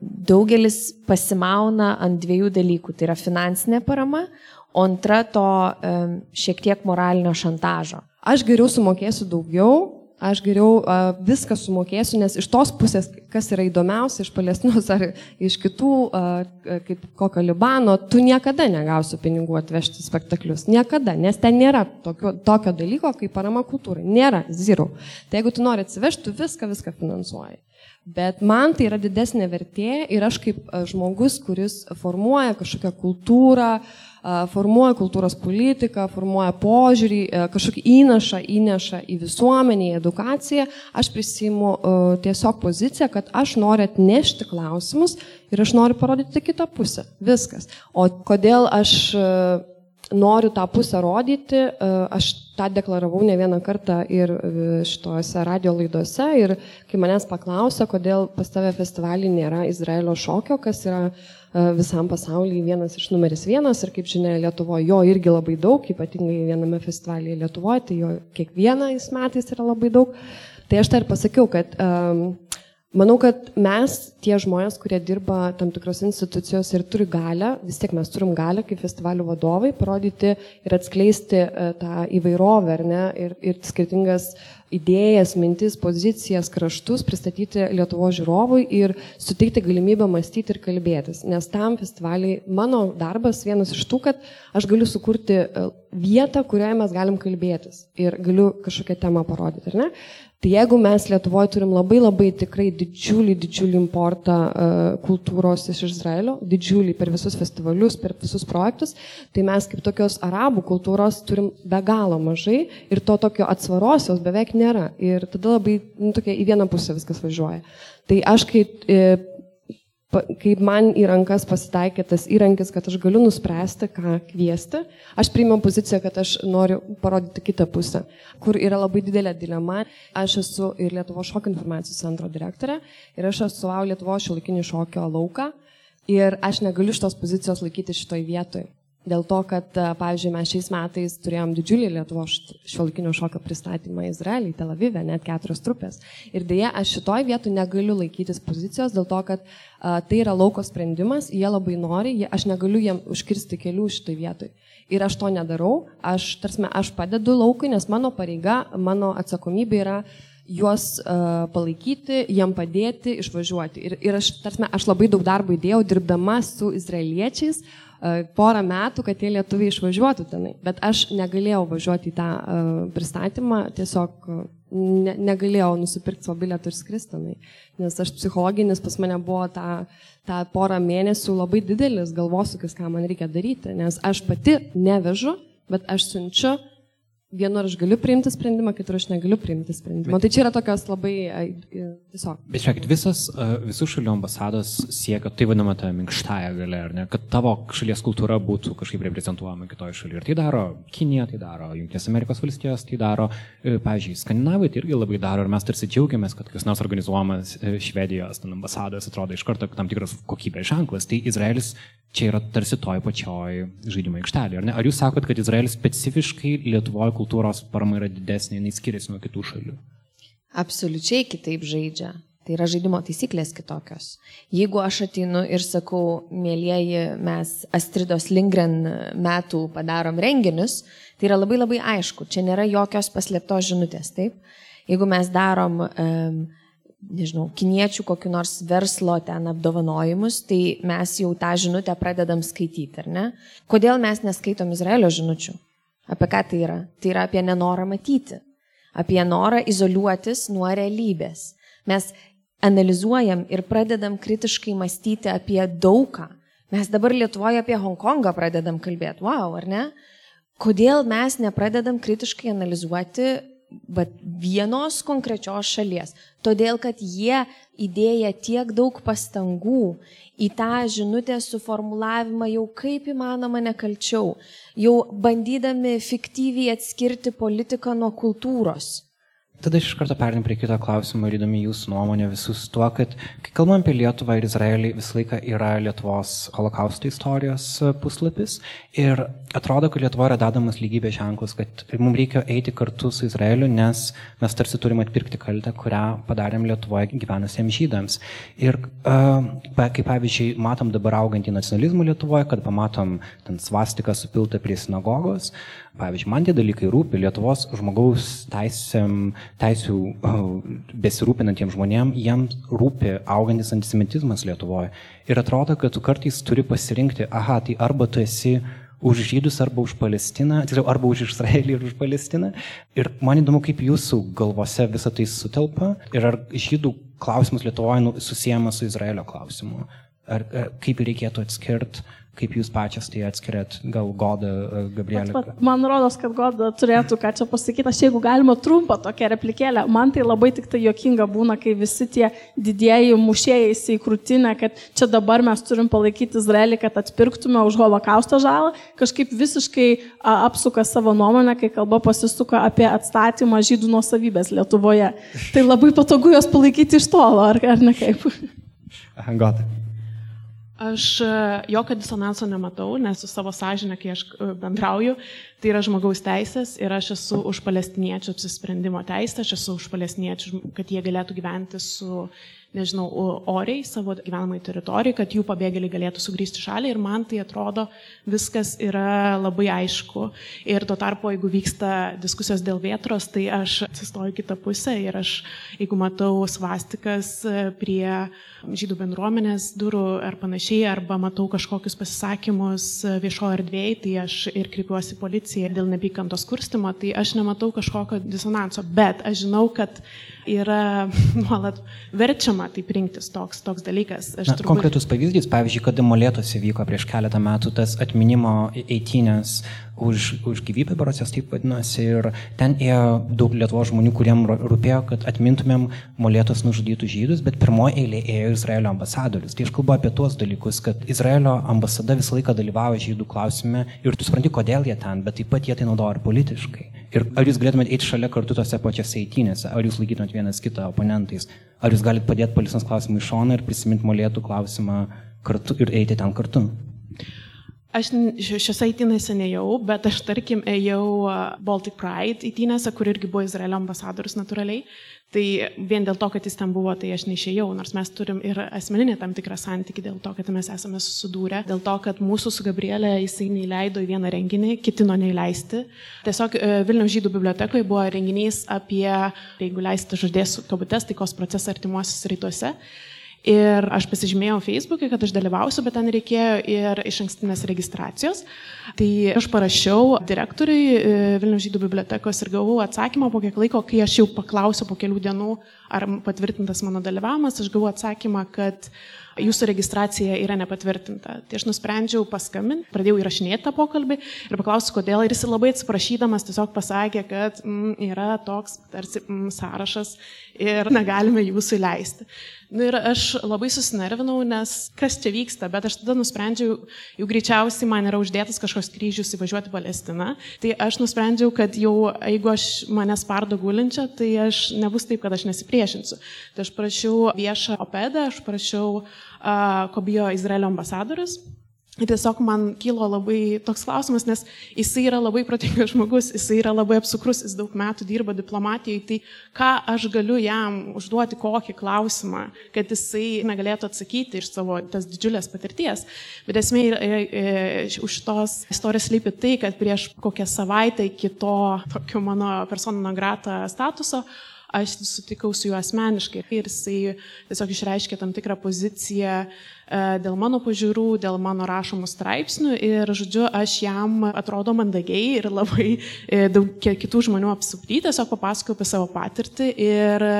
S6: daugelis pasimauna ant dviejų dalykų. Tai yra finansinė parama, o antra to e, šiek tiek moralinio šantažo.
S8: Aš geriau sumokėsiu daugiau, aš geriau uh, viską sumokėsiu, nes iš tos pusės, kas yra įdomiausia iš Palestinos ar iš kitų, uh, kaip kokio Libano, tu niekada negausi pinigų atvežti spektaklius. Niekada, nes ten nėra tokio, tokio dalyko kaip parama kultūrai. Nėra, zero. Tai jeigu tu nori atsivežti, tu viską, viską finansuoji.
S4: Bet man tai yra didesnė vertė ir aš kaip žmogus, kuris formuoja kažkokią kultūrą, formuoja kultūros politiką, formuoja požiūrį, kažkokį įnašą įneša į visuomenį, į edukaciją, aš prisimu tiesiog poziciją, kad aš noriu atnešti klausimus ir aš noriu parodyti kitą pusę. Viskas. O kodėl aš noriu tą pusę rodyti, e, aš tą deklaravau ne vieną kartą ir e, šitose radio laidose ir kai manęs paklausė, kodėl pas tave festivalį nėra Izraelio šokio, kas yra e, visam pasaulyje vienas iš numeris vienas ir kaip žinia Lietuvoje jo irgi labai daug, ypatingai viename festivalyje Lietuvoje, tai jo kiekvienais metais yra labai daug. Tai aš tai ir pasakiau, kad um, Manau, kad mes, tie žmonės, kurie dirba tam tikros institucijos ir turi galę, vis tiek mes turim galę kaip festivalių vadovai parodyti ir atskleisti e, tą įvairovę, ne, ir, ir skirtingas idėjas, mintis, pozicijas, kraštus pristatyti Lietuvo žiūrovui ir suteikti galimybę mąstyti ir kalbėtis. Nes tam festivaliai mano darbas vienas iš tų, kad aš galiu sukurti e, vietą, kurioje mes galim kalbėtis ir galiu kažkokią temą parodyti? Tai jeigu mes Lietuvoje turim labai labai tikrai didžiulį, didžiulį importą uh, kultūros iš Izraelio, didžiulį per visus festivalius, per visus projektus, tai mes kaip tokios arabų kultūros turim be galo mažai ir to tokio atsvaros jos beveik nėra. Ir tada labai nu, tokia, į vieną pusę viskas važiuoja. Tai aš kai e, kaip man į rankas pasitaikė tas įrankis, kad aš galiu nuspręsti, ką kviesti, aš priimiau poziciją, kad aš noriu parodyti kitą pusę, kur yra labai didelė dilema. Aš esu ir Lietuvo šokio informacijos centro direktorė ir aš esu Lietuvo šiolikinį šokio lauką ir aš negaliu šitos pozicijos laikyti šitoj vietoj. Dėl to, kad, pavyzdžiui, mes šiais metais turėjom didžiulį Lietuvo šiuolaikinio šokio pristatymą Izraelį, Tel Avive, net keturios trupės. Ir dėja, aš šitoj vietoj negaliu laikytis pozicijos, dėl to, kad a, tai yra lauko sprendimas, jie labai nori, jie, aš negaliu jiem užkirsti kelių šitoj vietoj. Ir aš to nedarau, aš, tarsi, aš padedu laukui, nes mano pareiga, mano atsakomybė yra juos uh, palaikyti, jiem padėti, išvažiuoti. Ir, ir aš, tarsi, aš labai daug darbo įdėjau, dirbdama su izraeliečiais, uh, E, porą metų, kad tie lietuviai išvažiuotų tenai. Bet aš negalėjau važiuoti į tą uh, pristatymą, tiesiog uh, ne, negalėjau nusipirkti savo bilietą ir skristi tenai. Nes aš psichologinis pas mane buvo tą, tą porą mėnesių labai didelis galvosūkis, ką man reikia daryti. Nes aš pati nevežu, bet aš siunčiu vienur aš galiu priimti sprendimą, kitur aš negaliu priimti sprendimą. Bet, tai čia yra tokios labai tiesiog.
S7: Bet žiūrėkit, visas, visų šalių ambasados siekia tai vadinama ta minkštąją galę, ar ne, kad tavo šalies kultūra būtų kažkaip reprezentuojama kitoje šalyje. Ir tai daro Kinija, tai daro Junktinės Amerikos valstijos, tai daro, e, pavyzdžiui, Skandinavai tai irgi labai daro ir mes tarsi džiaugiamės, kad kas nors organizuojamas e, Švedijos ambasados atrodo iš karto tam tikras kokybės ženklas. Tai Izraelis čia yra tarsi toj pačioj žaidimo aikštelė. Ar, ne? ar jūs sakot, kad Izraelis specifiškai Lietuvoje kultūros parama yra didesnė, nei skiriasi nuo kitų šalių?
S6: Absoliučiai kitaip žaidžia. Tai yra žaidimo taisyklės kitokios. Jeigu aš ateinu ir sakau, mėlyjeji, mes Astridos Lingren metų padarom renginius, tai yra labai labai aišku, čia nėra jokios paslėptos žinutės, taip? Jeigu mes darom nežinau, kiniečių kokiu nors verslo ten apdovanojimus, tai mes jau tą žinutę pradedam skaityti, ar ne? Kodėl mes neskaitom Izraelio žinučių? Apie ką tai yra? Tai yra apie nenorą matyti, apie norą izoliuotis nuo realybės. Mes analizuojam ir pradedam kritiškai mąstyti apie daugą. Mes dabar Lietuvoje apie Hongkongą pradedam kalbėti, wow, ar ne? Kodėl mes nepradedam kritiškai analizuoti bet vienos konkrečios šalies. Todėl, kad jie įdėję tiek daug pastangų į tą žinutę suformulavimą jau kaip įmanoma nekalčiau, jau bandydami fiktyviai atskirti politiką nuo kultūros.
S7: Tada iš karto perėm prie kito klausimo ir įdomi jūsų nuomonė visus tuo, kad kai kalbam apie Lietuvą ir Izraelį, visą laiką yra Lietuvos holokausto istorijos puslapis ir atrodo, kad Lietuva yra dedamas lygybės ženklas, kad mums reikia eiti kartu su Izraeliu, nes mes tarsi turime atpirkti kaltę, kurią padarėm Lietuvoje gyvenusiems žydams. Ir uh, kaip pavyzdžiui, matom dabar augantį nacionalizmą Lietuvoje, kad pamatom ten svastiką supiltą prie sinagogos, Pavyzdžiui, man tie dalykai rūpi Lietuvos žmogaus teisėm, teisų besirūpinantiems žmonėms, jiems rūpi augantis antisemitizmas Lietuvoje. Ir atrodo, kad tu kartais turi pasirinkti, aha, tai arba tu esi už žydus arba už Palestiną, tiksliau, arba už Izraelį ir už Palestiną. Ir man įdomu, kaip jūsų galvose visą tai sutelpa ir ar žydų klausimus Lietuvoje nu, susijęma su Izraelio klausimu. Ar, ar kaip reikėtų atskirti Kaip jūs pačias tai atskiriat, gal Goda, e, Gabrielė?
S5: Man rodos, kad Goda turėtų ką čia pasakyti. Aš jeigu galima trumpą tokią replikėlę, man tai labai tik tai jokinga būna, kai visi tie didieji mušėjai į krūtinę, kad čia dabar mes turim palaikyti Izraelį, kad atpirktume už holokausto žalą, kažkaip visiškai apsuka savo nuomonę, kai kalba pasisuka apie atstatymą žydų nuosavybės Lietuvoje. Tai labai patogu jos palaikyti iš tolo, ar, ar ne kaip?
S7: Goda.
S2: Aš e, jokio disonanso nematau, nes su savo sąžinė, kai aš e, bendrauju, tai yra žmogaus teisės ir aš esu už palestiniečių apsisprendimo teisę, aš esu už palestiniečių, kad jie galėtų gyventi su nežinau, oriai savo gyvenamai teritorijai, kad jų pabėgėliai galėtų sugrįžti šalį ir man tai atrodo viskas yra labai aišku. Ir tuo tarpu, jeigu vyksta diskusijos dėl vėtros, tai aš atsistoju kitą pusę ir aš, jeigu matau svastikas prie žydų bendruomenės durų ar panašiai, arba matau kažkokius pasisakymus viešoje erdvėje, tai aš ir kreipiuosi policiją dėl nepykantos kurstimo, tai aš nematau kažkokio disonanso, bet aš žinau, kad yra nuolat verčiama taip rinktis toks, toks dalykas.
S7: Aš Na, turbūt... Konkretus pavyzdys, pavyzdžiui, kada molėtose vyko prieš keletą metų tas atminimo eitynės už, už gyvybę, berots jos taip vadinosi, ir ten ėjo daug Lietuvo žmonių, kuriem rūpėjo, kad atmintumėm molėtos nužudytų žydus, bet pirmoji eilė ėjo Izraelio ambasadorius. Tai aš kalbu apie tuos dalykus, kad Izraelio ambasada visą laiką dalyvavo žydų klausime ir tu supranti, kodėl jie ten, bet taip pat jie tai naudoja ir politiškai. Ir ar jūs galėtumėte eiti šalia kartu tose pačiose eitynėse, ar jūs laikytumėte vienas kitą oponentais, ar jūs galite padėti palestinos klausimą į šoną ir prisiminti molėtų klausimą kartu ir eiti ten kartu.
S2: Aš šiose įtynėse nejau, bet aš tarkim ėjau Baltic Pride įtynėse, kur irgi buvo Izraelio ambasadorius natūraliai. Tai vien dėl to, kad jis ten buvo, tai aš neišėjau, nors mes turim ir asmeninį tam tikrą santykį dėl to, kad mes esame susidūrę, dėl to, kad mūsų su Gabrielė jisai neįleido į vieną renginį, kitino neįleisti. Tiesiog e, Vilniaus žydų bibliotekoje buvo renginys apie, jeigu leisite žodės kabutes, taikos procesą artimuosius rytuose. Ir aš pasižymėjau Facebook'e, kad aš dalyvausiu, bet ten reikėjo ir iš ankstinės registracijos. Tai aš parašiau direktoriui e, Vilnių žydų bibliotekos ir gavau atsakymą po kiek laiko, kai aš jau paklausiau po kelių dienų, ar patvirtintas mano dalyvavimas, aš gavau atsakymą, kad jūsų registracija yra nepatvirtinta. Tai aš nusprendžiau paskambinti, pradėjau įrašinėti tą pokalbį ir paklausiu, kodėl. Ir jis labai atsiprašydamas tiesiog pasakė, kad mm, yra toks tarsi mm, sąrašas ir negalime jūsų įleisti. Na nu, ir aš labai susinervinau, nes kas čia vyksta, bet aš tada nusprendžiau, jau greičiausiai man yra uždėtas kažkoks kryžius įvažiuoti Palestiną. Tai aš nusprendžiau, kad jau jeigu aš mane spardo gulinčią, tai aš nebus taip, kad aš nesipriešinsiu. Tai aš prašiau viešą opedą, aš prašiau, uh, ko bijo Izraelio ambasadorius. Ir tiesiog man kilo labai toks klausimas, nes jisai yra labai protingas žmogus, jisai yra labai apsukrus, jis daug metų dirba diplomatijoje, tai ką aš galiu jam užduoti kokį klausimą, kad jisai negalėtų atsakyti iš savo tas didžiulės patirties. Bet esmė e, e, už tos istorijos lypi tai, kad prieš kokią savaitę iki to tokio mano persono grata statuso, aš sutikau su juo asmeniškai ir jisai tiesiog išreiškė tam tikrą poziciją e, dėl mano požiūrų, dėl mano rašomų straipsnių ir, žodžiu, aš jam atrodo mandagiai ir labai e, daug kitų žmonių apsupty, tiesiog papasakojau apie savo patirtį ir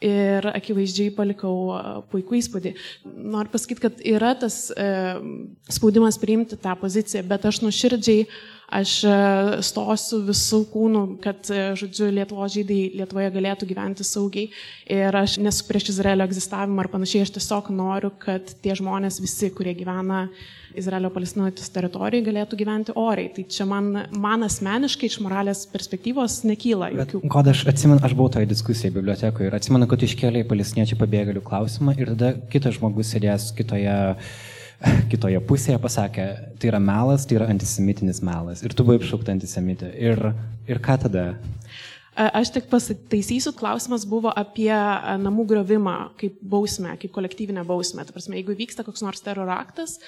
S2: ir akivaizdžiai palikau e, puikų įspūdį. Noriu pasakyti, kad yra tas e, spaudimas priimti tą poziciją, bet aš nuoširdžiai Aš e, stosiu visų kūnų, kad, e, žodžiu, Lietuvo žydai Lietuvoje galėtų gyventi saugiai. Ir aš nesu prieš Izraelio egzistavimą ar panašiai, aš tiesiog noriu, kad tie žmonės visi, kurie gyvena Izraelio palestinuotis teritorijai, galėtų gyventi oriai. Tai čia man, man asmeniškai iš moralės perspektyvos nekyla jokių.
S7: Kod aš atsimenu, aš buvau toje diskusijoje bibliotekoje ir atsimenu, kad iškėlė palestiniečių pabėgėlių klausimą ir tada kitas žmogus sėdės kitoje kitoje pusėje pasakė, tai yra melas, tai yra antisemitinis melas. Ir tu buvai apšaukta antisemitė. Ir, ir ką tada?
S2: Aš tik pasitaisysiu, klausimas buvo apie namų griovimą kaip bausmę, kaip kolektyvinę bausmę. Tai prasme, jeigu vyksta koks nors teroro aktas,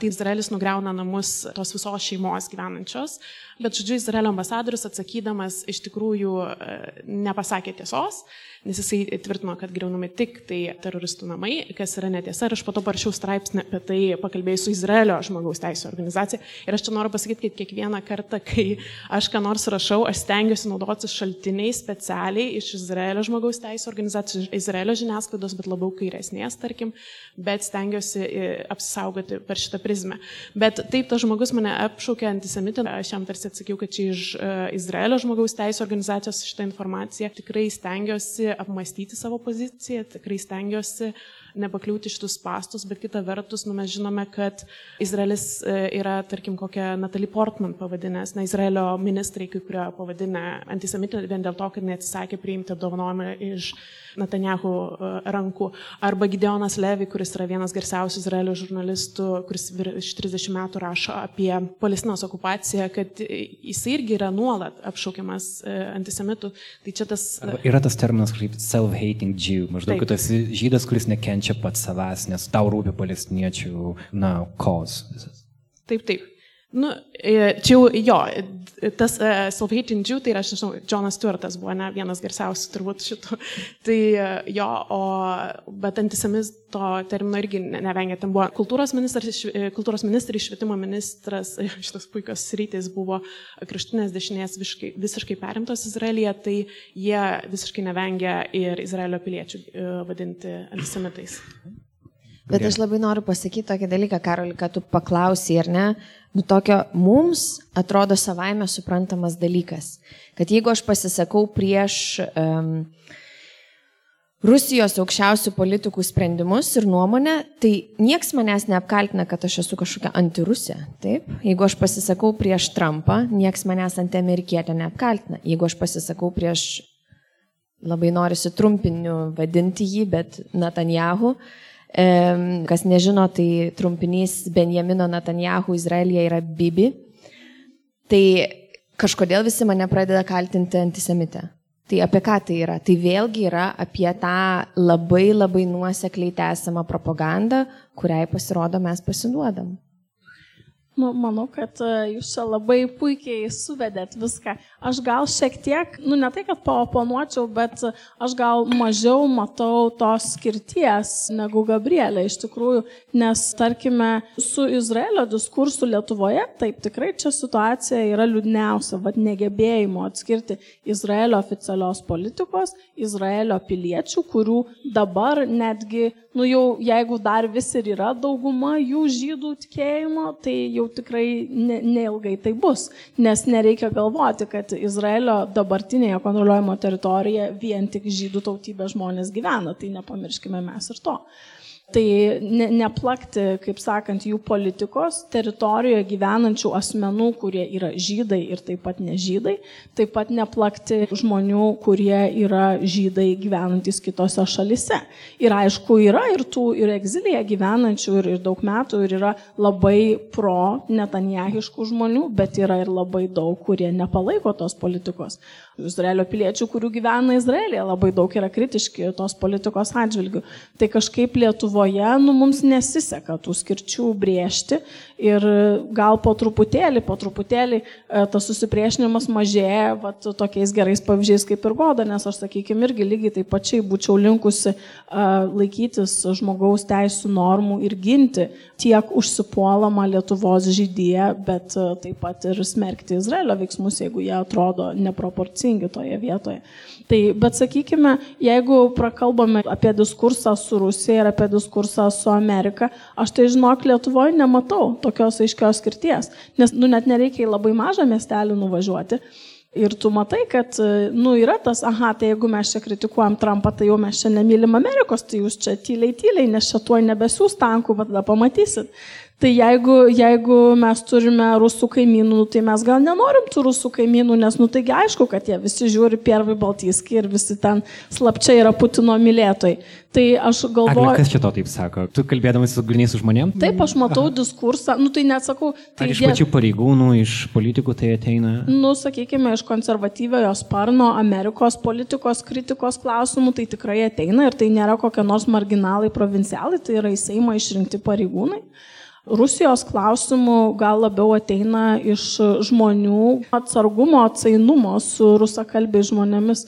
S2: tai Izraelis nugriauna namus tos visos šeimos gyvenančios, bet, žodžiu, Izraelio ambasadorius atsakydamas iš tikrųjų e, nepasakė tiesos, nes jisai tvirtino, kad greunami tik tai teroristų namai, kas yra netiesa. Ir aš po to parašiau straipsnį apie tai, pakalbėjau su Izraelio žmogaus teisų organizacija. Ir aš čia noriu pasakyti, kad kiekvieną kartą, kai aš ką nors rašau, aš stengiuosi naudoti šaltiniais specialiai iš Izraelio žmogaus teisų organizacijos, Izraelio žiniasklaidos, bet labiau kairesnės, tarkim, bet stengiuosi e, apsisaugoti per šitą prizmę. Bet taip, tas žmogus mane apšaukė antisemitį, aš jam tarsi atsakiau, kad čia iš uh, Izraelio žmogaus teisų organizacijos šitą informaciją tikrai stengiuosi apmastyti savo poziciją, tikrai stengiuosi nepakliūti šitus pastus, bet kita vertus, nu, mes žinome, kad Izraelis e, yra, tarkim, kokią Natalie Portman pavadinęs, na, Izraelio ministrai, kai kurio pavadinę antisemitinę vien dėl to, kad neatsisakė priimti apdovanojimą iš Netanjahu e, rankų. Arba Gideonas Levi, kuris yra vienas garsiausių Izraelio žurnalistų, kuris virš 30 metų rašo apie Palestinos okupaciją, kad jis irgi yra nuolat apšaukiamas e, antisemitų. Tai čia tas...
S7: Arba yra tas terminas kaip self-hating Jew, maždaug, kad esi žydas, kuris nekenčia pats savęs, nes tau rūpi palestiniečių, na, cause.
S2: Taip, taip. Nu, e, čia jau jo, tas uh, Self-Hating Jew, tai yra, aš nežinau, Jonas Stuartas buvo ne, vienas garsiausių turbūt šitų. Tai uh, jo, o, bet antisemito termino irgi nevengia. Ten buvo kultūros ministras, kultūros ministrai, švietimo ministras, šitas puikios rytis buvo kraštinės dešinės visiškai, visiškai perimtos Izraelyje, tai jie visiškai nevengia ir Izraelio piliečių vadinti antisemitais.
S6: Bet aš labai noriu pasakyti tokį dalyką, Karoli, kad tu paklausai, ar ne, nu tokio mums atrodo savaime suprantamas dalykas, kad jeigu aš pasisakau prieš um, Rusijos aukščiausių politikų sprendimus ir nuomonę, tai nieks manęs neapkaltina, kad aš esu kažkokia antirusė. Taip? Jeigu aš pasisakau prieš Trumpą, nieks manęs antiamerikietė neapkaltina. Jeigu aš pasisakau prieš, labai norisi trumpiniu vadinti jį, bet Netanjahu, uh, Kas nežino, tai trumpinys Benjamino Netanjahu Izraelija yra Bibi. Tai kažkodėl visi mane pradeda kaltinti antisemitę. Tai apie ką tai yra? Tai vėlgi yra apie tą labai labai nuosekliai tęsiamą propagandą, kuriai pasirodo mes pasiduodam.
S5: Nu, manau, kad e, jūs čia labai puikiai suvedėt viską. Aš gal šiek tiek, nu ne tai, kad paoponuočiau, bet aš gal mažiau matau tos skirties negu Gabrielė iš tikrųjų, nes tarkime su Izraelio diskursu Lietuvoje, taip tikrai čia situacija yra liūdniausia, vad negebėjimo atskirti Izraelio oficialios politikos, Izraelio piliečių, kurių dabar netgi, nu jau jeigu dar vis ir yra dauguma jų žydų tikėjimo, tai jau tikrai ne, neilgai tai bus, nes nereikia galvoti, kad Izraelio dabartinėje kontroliuojamo teritorijoje vien tik žydų tautybės žmonės gyvena, tai nepamirškime mes ir to. Tai ne, neplakti, kaip sakant, jų politikos teritorijoje gyvenančių asmenų, kurie yra žydai ir taip pat nežydai, taip pat neplakti žmonių, kurie yra žydai gyvenantis kitose šalise. Ir aišku, yra ir tų ir egzilėje gyvenančių ir, ir daug metų ir yra labai pro netanjahiškų žmonių, bet yra ir labai daug, kurie nepalaiko tos politikos. Izraelio piliečių, kurių gyvena Izraelėje, labai daug yra kritiški tos politikos atžvilgių. Tai kažkaip Lietuvoje nu, mums nesiseka tų skirčių briežti ir gal po truputėlį, po truputėlį e, tas susipriešinimas mažėja vat, tokiais gerais pavyzdžiais kaip ir goda, nes aš, sakykime, irgi lygiai taip pačiai būčiau linkusi uh, laikytis žmogaus teisų normų ir ginti tiek užsipuolamą Lietuvos žydyje, bet uh, taip pat ir smerkti Izraelio veiksmus, jeigu jie atrodo neproporcingi toje vietoje. Tai, bet sakykime, jeigu prakalbame apie diskursą su Rusija ir apie diskursą su Amerika, aš tai žinok, Lietuvoje nematau tokios aiškios skirties, nes nu, net nereikia į labai mažą miestelį nuvažiuoti. Ir tu matai, kad, nu, yra tas, aha, tai jeigu mes čia kritikuojam Trumpą, tai jau mes čia nemylim Amerikos, tai jūs čia tyliai, tyliai, nes čia tuo nebesiūs tankų, bet tada pamatysit. Tai jeigu, jeigu mes turime rusų kaimynų, nu, tai mes gal nenorim tų rusų kaimynų, nes, nu taigi aišku, kad jie visi žiūri Piervai Baltyskį ir visi ten slapčia yra Putino mylėtojai. Tai aš galvoju...
S7: Ar kas čia to taip sako? Tu kalbėdamas su guliniais žmonėmis?
S5: Taip, aš matau Aha. diskursą, nu tai neatsakau. Tai
S7: Ar iš pačių pareigūnų, iš politikų tai ateina?
S5: Nu, sakykime, iš konservatyviojo sparno Amerikos politikos kritikos klausimų tai tikrai ateina ir tai nėra kokie nors marginalai provincialai, tai yra į Seimą išrinkti pareigūnai Rusijos klausimų gal labiau ateina iš žmonių atsargumo, atsainumo su rusakalbiais žmonėmis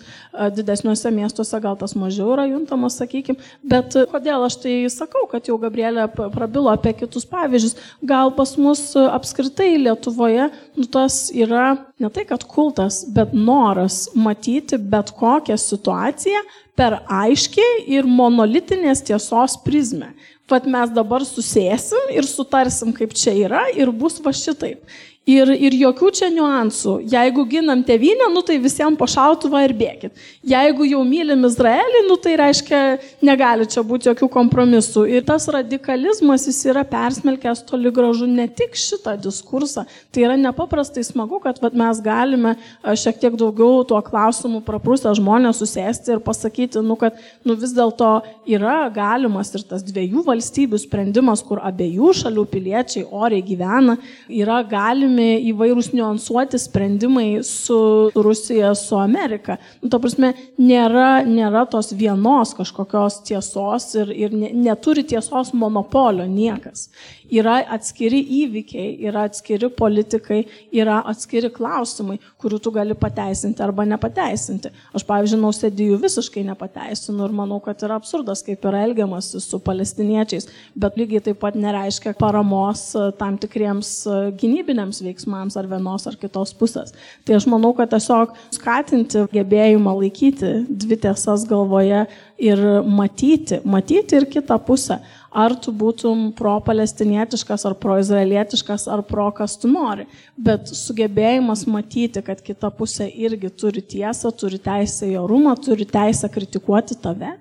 S5: didesniuose miestuose, gal tas mažiau yra juntamas, sakykime. Bet kodėl aš tai sakau, kad jau Gabrielė prabilo apie kitus pavyzdžius, gal pas mus apskritai Lietuvoje nu, tas yra ne tai, kad kultas, bet noras matyti bet kokią situaciją per aiškiai ir monolitinės tiesos prizmę. Vat mes dabar susėsim ir sutarsim, kaip čia yra ir bus va šitaip. Ir, ir jokių čia niuansų. Jeigu ginam tevinę, nu tai visiems po šautuvą ir bėgit. Jeigu jau mylim Izraelį, nu tai reiškia, negali čia būti jokių kompromisų. Ir tas radikalizmas jis yra persmelkęs toli gražu ne tik šitą diskursą. Tai yra nepaprastai smagu, kad vat, mes galime šiek tiek daugiau tuo klausimu praprūstę žmonės susėsti ir pasakyti, nu, kad nu, vis dėlto yra galimas ir tas dviejų valstybių sprendimas, kur abiejų šalių piliečiai oriai gyvena, yra galima galimi įvairūs niuansuoti sprendimai su Rusija, su Amerika. Nu, ta prasme, nėra, nėra tos vienos kažkokios tiesos ir, ir neturi tiesos monopolio niekas yra atskiri įvykiai, yra atskiri politikai, yra atskiri klausimai, kurių tu gali pateisinti arba nepateisinti. Aš, pavyzdžiui, nausėdijų visiškai nepateisinu ir manau, kad yra absurdas, kaip yra elgiamasi su palestiniečiais, bet lygiai taip pat nereiškia paramos e, tam tikriems e, gynybiniams veiksmams ar vienos ar kitos pusės. Tai aš manau, kad tiesiog skatinti gebėjimą laikyti dvi tiesas galvoje ir matyti, matyti ir kitą pusę ar tu būtum pro-palestinietiškas, ar pro-izraelietiškas, ar pro kas tu nori. Bet sugebėjimas matyti, kad kita pusė irgi turi tiesą, turi teisę į orumą, turi teisę kritikuoti tave.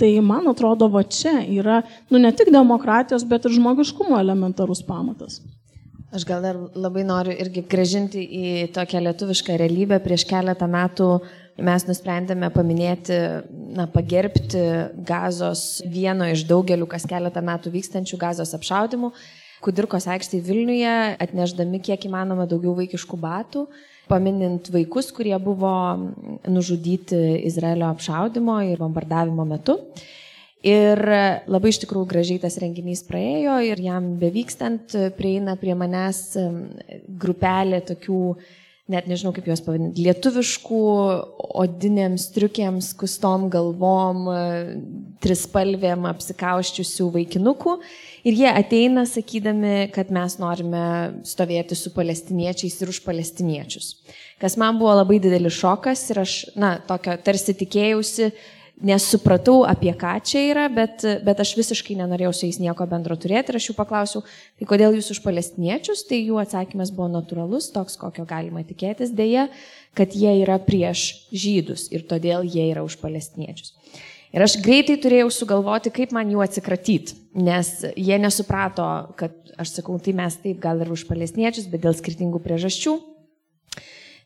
S5: Tai man atrodo, va čia yra, nu ne tik demokratijos, bet ir žmogiškumo elementarus pamatas.
S6: Aš gal dar labai noriu irgi gražinti į tokią lietuvišką realybę. Prieš keletą metų uh, mes nusprendėme paminėti, na, pagerbti gazos vieno iš daugelių kas keletą metų vykstančių gazos apšaudimų. Kudirkos aikštėje Vilniuje atneždami kiek įmanoma daugiau vaikiškų batų, paminint vaikus, kurie buvo nužudyti Izraelio apšaudimo ir bombardavimo metu. Ir labai iš tikrųjų gražiai tas renginys praėjo ir jam bevykstant prieina prie manęs grupelė tokių net nežinau kaip juos pavadinti, lietuviškų odinėms striukėms, kustom galvom, trispalvėm apsikauščiusių vaikinukų. Ir jie ateina sakydami, kad mes norime stovėti su palestiniečiais ir už palestiniečius. Kas man buvo labai didelis šokas ir aš, na, tokio tarsi tikėjausi, nesupratau, apie ką čia yra, bet, bet aš visiškai nenorėjau su jais nieko bendro turėti ir aš jų paklausiau, tai kodėl jūs už palestiniečius, tai jų atsakymas buvo natūralus, toks, kokio galima tikėtis, dėja, kad jie yra prieš žydus ir todėl jie yra už palestiniečius. Ir aš greitai turėjau sugalvoti, kaip man jų atsikratyti, nes jie nesuprato, kad aš sakau, tai mes taip gal ir už palestiniečius, bet dėl skirtingų priežasčių.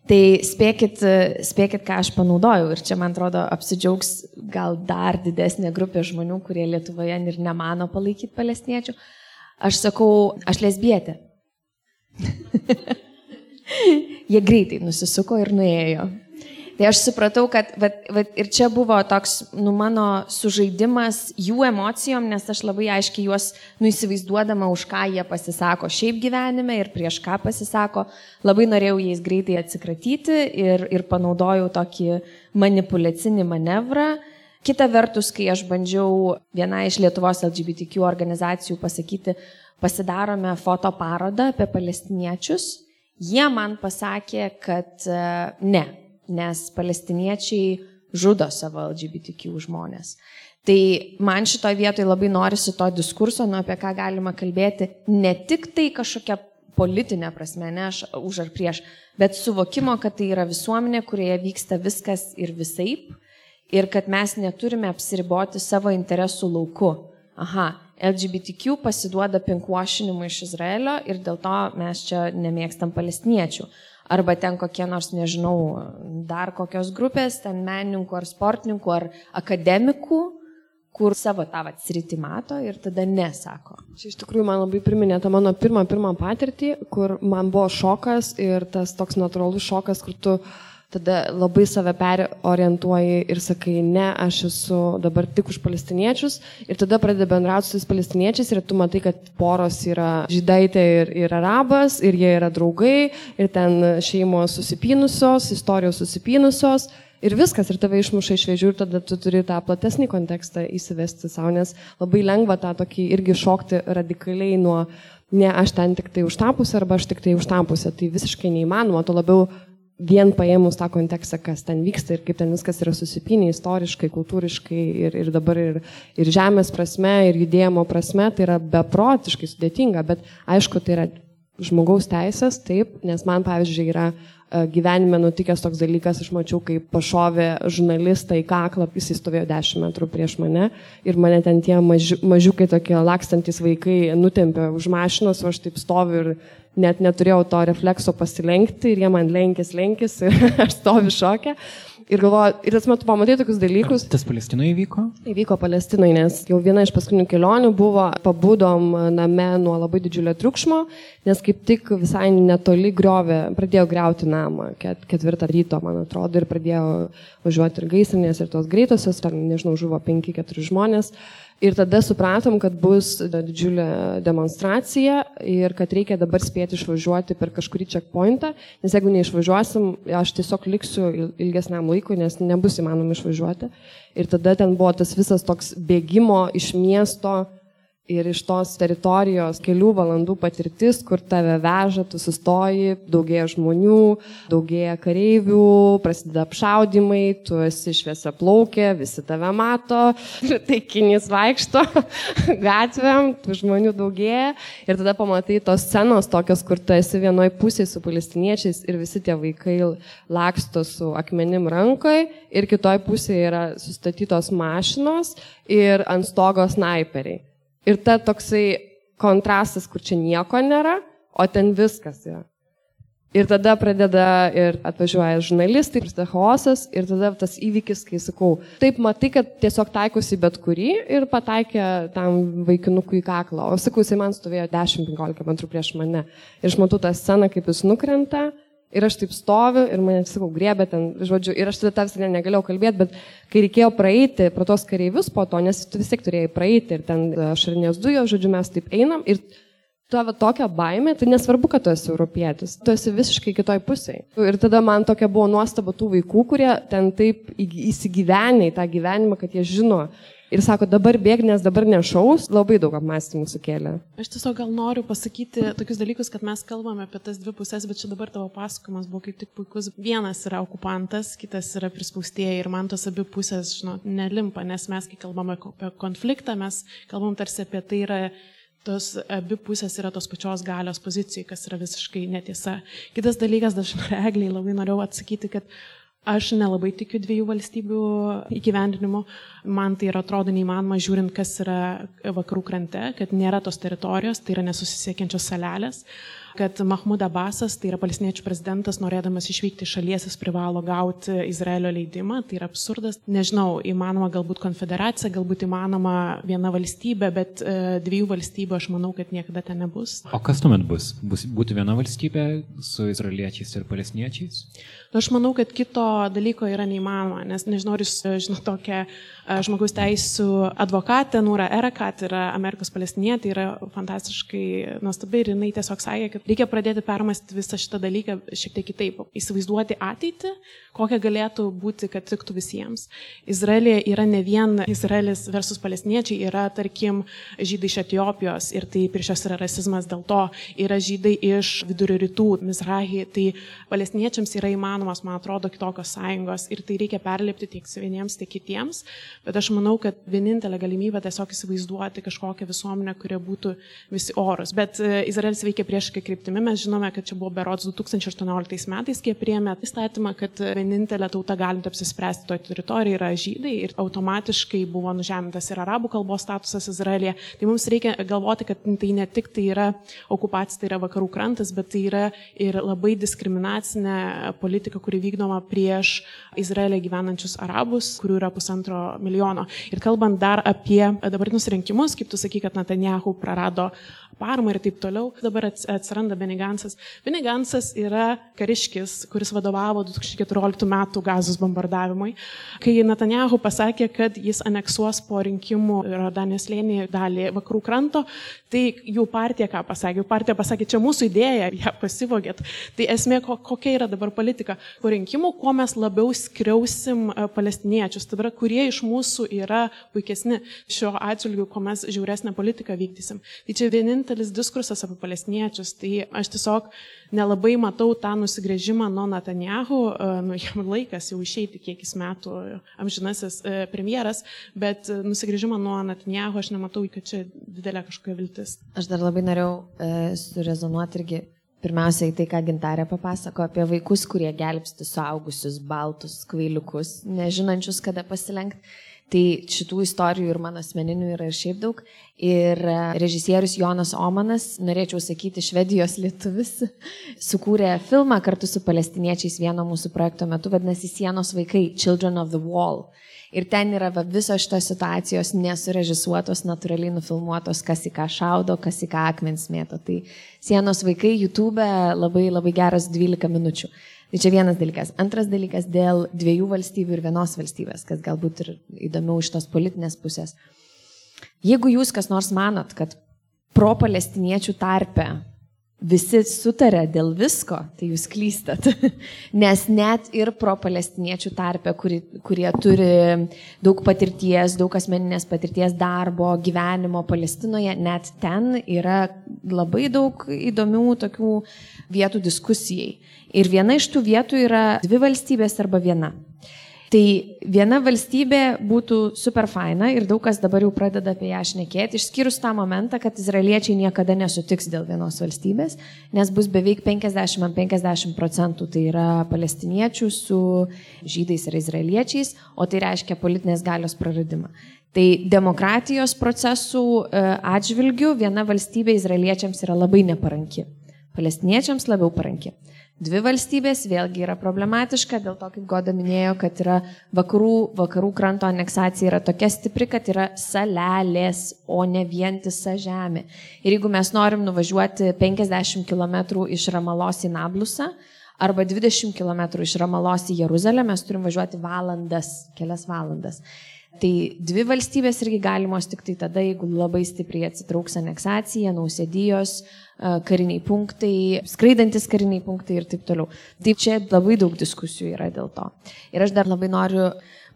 S6: Tai spėkit, spėkit, ką aš panaudojau. Ir čia, man atrodo, apsidžiaugs gal dar didesnė grupė žmonių, kurie Lietuvoje ir nemano palaikyti palestiniečių. Aš sakau, aš lesbietė. Jie greitai nusisuko ir nuėjo. Tai aš supratau, kad vat, vat, ir čia buvo toks, nu, mano sužaidimas jų emocijom, nes aš labai aiškiai juos, nu, įsivaizduodama, už ką jie pasisako šiaip gyvenime ir prieš ką pasisako, labai norėjau jais greitai atsikratyti ir, ir panaudojau tokį manipulacinį manevrą. Kita vertus, kai aš bandžiau vieną iš Lietuvos LGBTQ organizacijų pasakyti, pasidarome fotoparodą apie palestiniečius, jie man pasakė, kad ne, nes palestiniečiai žudo savo LGBTQ žmonės. Tai man šitoje vietoje labai norisi to diskurso, nu, apie ką galima kalbėti, ne tik tai kažkokia politinė prasme, ne aš už ar prieš, bet suvokimo, kad tai yra visuomenė, kurioje vyksta viskas ir visaip ir kad mes neturime apsiriboti savo interesų lauku. Aha, LGBTQ pasiduoda pinkwašinimu iš Izraelio ir dėl to mes čia nemėgstam palestiniečių arba ten kokie nors, nežinau, dar kokios grupės, ten menininkų ar sportininkų ar akademikų, kur savo tą sritį mato ir tada nesako.
S8: Čia iš tikrųjų man labai priminė tą mano pirmą, pirmą patirtį, kur man buvo šokas ir tas toks natūralus šokas, kur tu
S4: tada labai save perorientuoji ir sakai, ne, aš esu dabar tik už palestiniečius ir tada pradedi bendrauti su tais palestiniečiais ir tu matai, kad poros yra žydaitė ir, ir arabas ir jie yra draugai ir ten šeimos susipynusios, istorijos susipynusios. Ir viskas, ir tave išmuša iš vėžių, ir tada tu turi tą platesnį kontekstą įsivesti savo, nes labai lengva tą tokį irgi šokti radikaliai nuo, ne aš ten tik tai užtapusi arba aš tik tai užtapusi, tai visiškai neįmanoma, to labiau vien paėmus tą kontekstą, kas ten vyksta ir kaip ten viskas yra susipinę istoriškai, kultūriškai ir, ir dabar ir, ir žemės prasme, ir judėjimo prasme, tai yra beprotiškai sudėtinga, bet aišku, tai yra žmogaus teisės, taip, nes man, pavyzdžiui, yra e, gyvenime nutikęs toks dalykas, aš mačiau, kaip pašovė žurnalistą į kaklą, jis įstovėjo 10 metrų prieš mane ir mane ten tie maži, mažiukai tokie lakstantis vaikai nutempė už mašinos, o aš taip stoviu ir net neturėjau to reflekso pasilenkti ir jie man lenkės, lenkės ir aš stoviu šokę. Ir galvoju, ir tas metu pamatai tokius dalykus.
S7: Tas Palestinoje įvyko?
S4: Įvyko Palestinoje, nes jau viena iš paskutinių kelionių buvo, pabudom name nuo labai didžiulio triukšmo, nes kaip tik visai netoli griovė, pradėjo greuti namą, ket, ketvirtą ryto, man atrodo, ir pradėjo važiuoti ir gaisrinės, ir tos greitosios, ten, nežinau, žuvo 5-4 žmonės. Ir tada supratom, kad bus didžiulė demonstracija ir kad reikia dabar spėti išvažiuoti per kažkurį checkpointą, nes jeigu neišvažiuosim, aš tiesiog liksiu ilgesniam laikui, nes nebus įmanoma išvažiuoti. Ir tada ten buvo tas visas toks bėgimo iš miesto ir iš tos teritorijos kelių valandų patirtis, kur tave veža, tu sustoji, daugėja žmonių, daugėja kareivių, prasideda apšaudimai, tu esi šviesa plaukė, visi tave mato, taikinys vaikšto gatvėm, tų žmonių daugėja ir tada pamatai tos scenos tokios, kur tu esi vienoje pusėje su palestiniečiais ir visi tie vaikai laksto su akmenim rankoje ir kitoje pusėje yra sustatytos mašinos ir ant stogo snaiperiai. Ir ta toksai kontrastas, kur čia nieko nėra, o ten viskas yra. Ir tada pradeda ir atvažiuoja žurnalistai, prasideda chaosas ir tada tas įvykis, kai sakau, taip matai, kad tiesiog taikosi bet kurį ir pataikė tam vaikinukui į kaklą. O sakau, jisai man stovėjo 10-15 metrų prieš mane. Ir aš matau tą sceną, kaip jis nukrenta Ir aš taip stoviu ir mane, sakau, griebė ten, žodžiu, ir aš tada tarsi ne, negalėjau kalbėti, bet kai reikėjo praeiti pro tos kareivius po to, nes tu vis tiek turėjai praeiti ir ten šarnės dujos, žodžiu, mes taip einam ir tavo tokia baimė, tai nesvarbu, kad tu esi europietis, tu esi visiškai kitoj pusėje. Ir tada man tokia buvo nuostaba tų vaikų, kurie ten taip įsigyvenė į tą gyvenimą, kad jie žino, Ir sako, dabar bėg, nes dabar nešaus, labai daug apmąstymų sukėlė.
S2: Aš tiesiog gal noriu pasakyti tokius dalykus, kad mes kalbame apie tas dvi pusės, bet čia dabar tavo pasakojimas buvo kaip tik puikus. Vienas yra okupantas, kitas yra prispaustieji ir man tos abi pusės, žinot, nelimpa, nes mes, kai kalbame apie konfliktą, mes kalbam tarsi apie tai yra tos abi pusės yra tos pačios galios pozicijai, kas yra visiškai netiesa. Kitas dalykas, dažnai regliai labai norėjau atsakyti, kad Aš nelabai tikiu dviejų valstybių įgyvendinimu. Man tai yra atrodo neįmanoma, žiūrint, kas yra vakarų krante, kad nėra tos teritorijos, tai yra nesusisiekiančios salelės kad Mahmud Abbasas, tai yra palestiniečių prezidentas, norėdamas išvykti iš šalies, jis privalo gauti Izraelio leidimą. Tai yra absurdas. Nežinau, įmanoma galbūt konfederacija, galbūt įmanoma viena valstybė, bet e, dviejų valstybių aš manau, kad niekada ten nebus.
S7: O kas tuomet bus? bus būtų viena valstybė su izraeliečiais ir palestiniečiais?
S2: Aš manau, kad kito dalyko yra neįmanoma, nes nežinau, ar jūs e, žinote tokią e, žmogaus teisų advokatę, Nūra Erakat, yra Amerikos palestinietė, yra fantastiškai nuostabi ir jinai tiesiog sakė, kad reikia pradėti permastyti visą šitą dalyką šiek tiek kitaip, įsivaizduoti ateitį, kokia galėtų būti, kad tiktų visiems. Izraelija yra ne vien Izraelis versus palestiniečiai, yra, tarkim, žydai iš Etiopijos ir tai prieš juos yra rasizmas dėl to, yra žydai iš vidurio rytų, Mizrahi, tai palestiniečiams yra įmanoma įmanomos, man atrodo, kitokios sąjungos ir tai reikia perlipti tiek vieniems, tiek kitiems, bet aš manau, kad vienintelė galimybė tiesiog įsivaizduoti kažkokią visuomenę, kurie būtų visi orus. Bet e, Izraelis veikia prieškai kryptimi, mes žinome, kad čia buvo berods 2018 metais, kai priėmė įstatymą, kad vienintelė tauta galinti apsispręsti toje teritorijoje yra žydai ir automatiškai buvo nužemintas ir arabų kalbos statusas Izraelėje. Tai mums reikia galvoti, kad tai ne tik tai yra okupacija, tai yra vakarų krantas, bet tai yra ir labai diskriminacinė politika politika, kuri vykdoma prieš Izraelį gyvenančius arabus, kurių yra pusantro milijono. Ir kalbant dar apie dabartinius rinkimus, kaip tu sakai, kad Netanjahu prarado paramą ir taip toliau. Dabar atsiranda Benigansas. Benigansas yra kariškis, kuris vadovavo 2014 m. gazos bombardavimui. Kai Netanjahu pasakė, kad jis aneksuos po rinkimų Jordanijos lėnį dalį vakarų kranto, tai jų partija ką pasakė? Jų partija pasakė, čia mūsų idėja, ją pasivogėt. Tai esmė, kokia yra dabar politika. Po rinkimų, kuo mes labiau skriausim e, palestiniečius, tai yra, kurie iš mūsų yra puikesni šio atžvilgiu, kuo mes žiauresnę politiką vykdysim. Tai čia vienintelis diskursas apie palestiniečius. Tai aš tiesiog nelabai matau tą nusigrėžimą nuo Netanjahu, e, nu jam laikas jau išeiti kiekis metų amžinasis e, premjeras, bet nusigrėžimą nuo Netanjahu aš nematau, kad čia didelė kažkokia viltis.
S6: Aš dar labai norėjau e, surezonuoti irgi Pirmiausiai tai, ką Gintarė papasako apie vaikus, kurie gelbsti suaugusius, baltus, kvailiukus, nežinančius, kada pasilenkti. Tai šitų istorijų ir mano asmeninių yra ir šiaip daug. Ir e, režisierius Jonas Omanas, norėčiau sakyti, švedijos lietuvis, sukūrė filmą kartu su palestiniečiais vieno mūsų projekto metu, vadinasi Sienos vaikai, Children of the Wall. Ir ten yra va, visos šitos situacijos nesurežisuotos, natūraliai nufilmuotos, kas į ką šaudo, kas į ką akmens mėto. Tai Sienos vaikai YouTube labai labai geras 12 minučių. Tai čia vienas dalykas. Antras dalykas dėl dviejų valstybių ir vienos valstybės, kas galbūt ir įdomiau iš tos politinės pusės. Jeigu jūs kas nors manot, kad pro-palestiniečių tarpe visi sutarė dėl visko, tai jūs klystat. Nes net ir pro-palestiniečių tarpe, kuri, kurie turi daug patirties, daug asmeninės patirties darbo, gyvenimo Palestinoje, net ten yra labai daug įdomių tokių vietų diskusijai. Ir viena iš tų vietų yra dvi valstybės arba viena. Tai viena valstybė būtų super faina ir daug kas dabar jau pradeda apie ją šnekėti, išskyrus tą momentą, kad izraeliečiai niekada nesutiks dėl vienos valstybės, nes bus beveik 50-50 procentų, tai yra palestiniečių su žydais ir izraeliečiais, o tai reiškia politinės galios praradimą. Tai demokratijos procesų e, atžvilgių viena valstybė izraeliečiams yra labai neparanki, palestiniečiams labiau paranki. Dvi valstybės vėlgi yra problematiška, dėl to, kaip Goda minėjo, kad yra vakarų, vakarų kranto aneksacija yra tokia stipri, kad yra salelės, o ne vientisa žemė. Ir jeigu mes norim nuvažiuoti 50 km iš Ramalos į Nablusą, arba 20 km iš Ramalos į Jeruzalę, mes turim važiuoti valandas, kelias valandas. Tai dvi valstybės irgi galimos tik tai tada, jeigu labai stipriai atsitrauks aneksacija, nausėdijos, kariniai punktai, skraidantis kariniai punktai ir taip toliau. Taip čia labai daug diskusijų yra dėl to. Ir aš dar labai noriu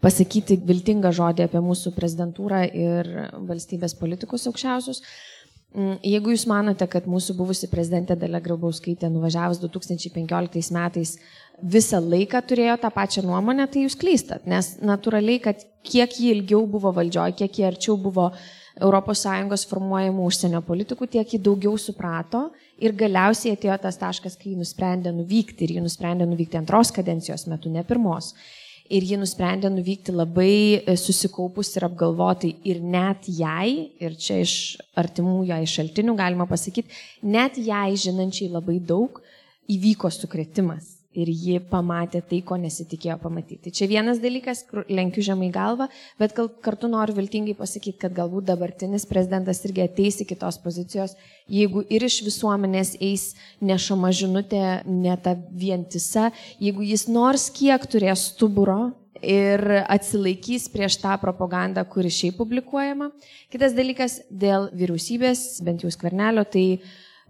S6: pasakyti viltingą žodį apie mūsų prezidentūrą ir valstybės politikus aukščiausius. Mm, jeigu jūs manote, kad mūsų buvusi prezidentė Dalia Grabauskaitė nuvažiavus 2015 metais visą laiką turėjo tą pačią nuomonę, tai jūs klystat, nes natūraliai, kad kiek jį ilgiau buvo valdžioje, kiek jį arčiau buvo ES formuojamų užsienio politikų, tiek jį daugiau suprato ir galiausiai atėjo tas taškas, kai jį nusprendė nuvykti ir jį nusprendė nuvykti antros kadencijos metu, ne pirmos. Ir ji nusprendė nuvykti labai e, susikaupus ir apgalvotai ir net jai, ir čia iš artimų jai šaltinių galima pasakyti, net jai žinančiai labai daug įvyko sukretimas ir ji pamatė tai, ko nesitikėjo pamatyti. Čia vienas dalykas, kur lenkiu žemai galvą, bet kartu noriu viltingai pasakyti, kad galbūt dabartinis prezidentas irgi ateis iki tos pozicijos, jeigu ir iš visuomenės eis nešama žinutė, ne ta vientisa, jeigu jis nors kiek turės stuburo ir atsilaikys prieš tą propagandą, kuri šiaip publikuojama. Kitas dalykas dėl vyriausybės, bent jau skvernelio, tai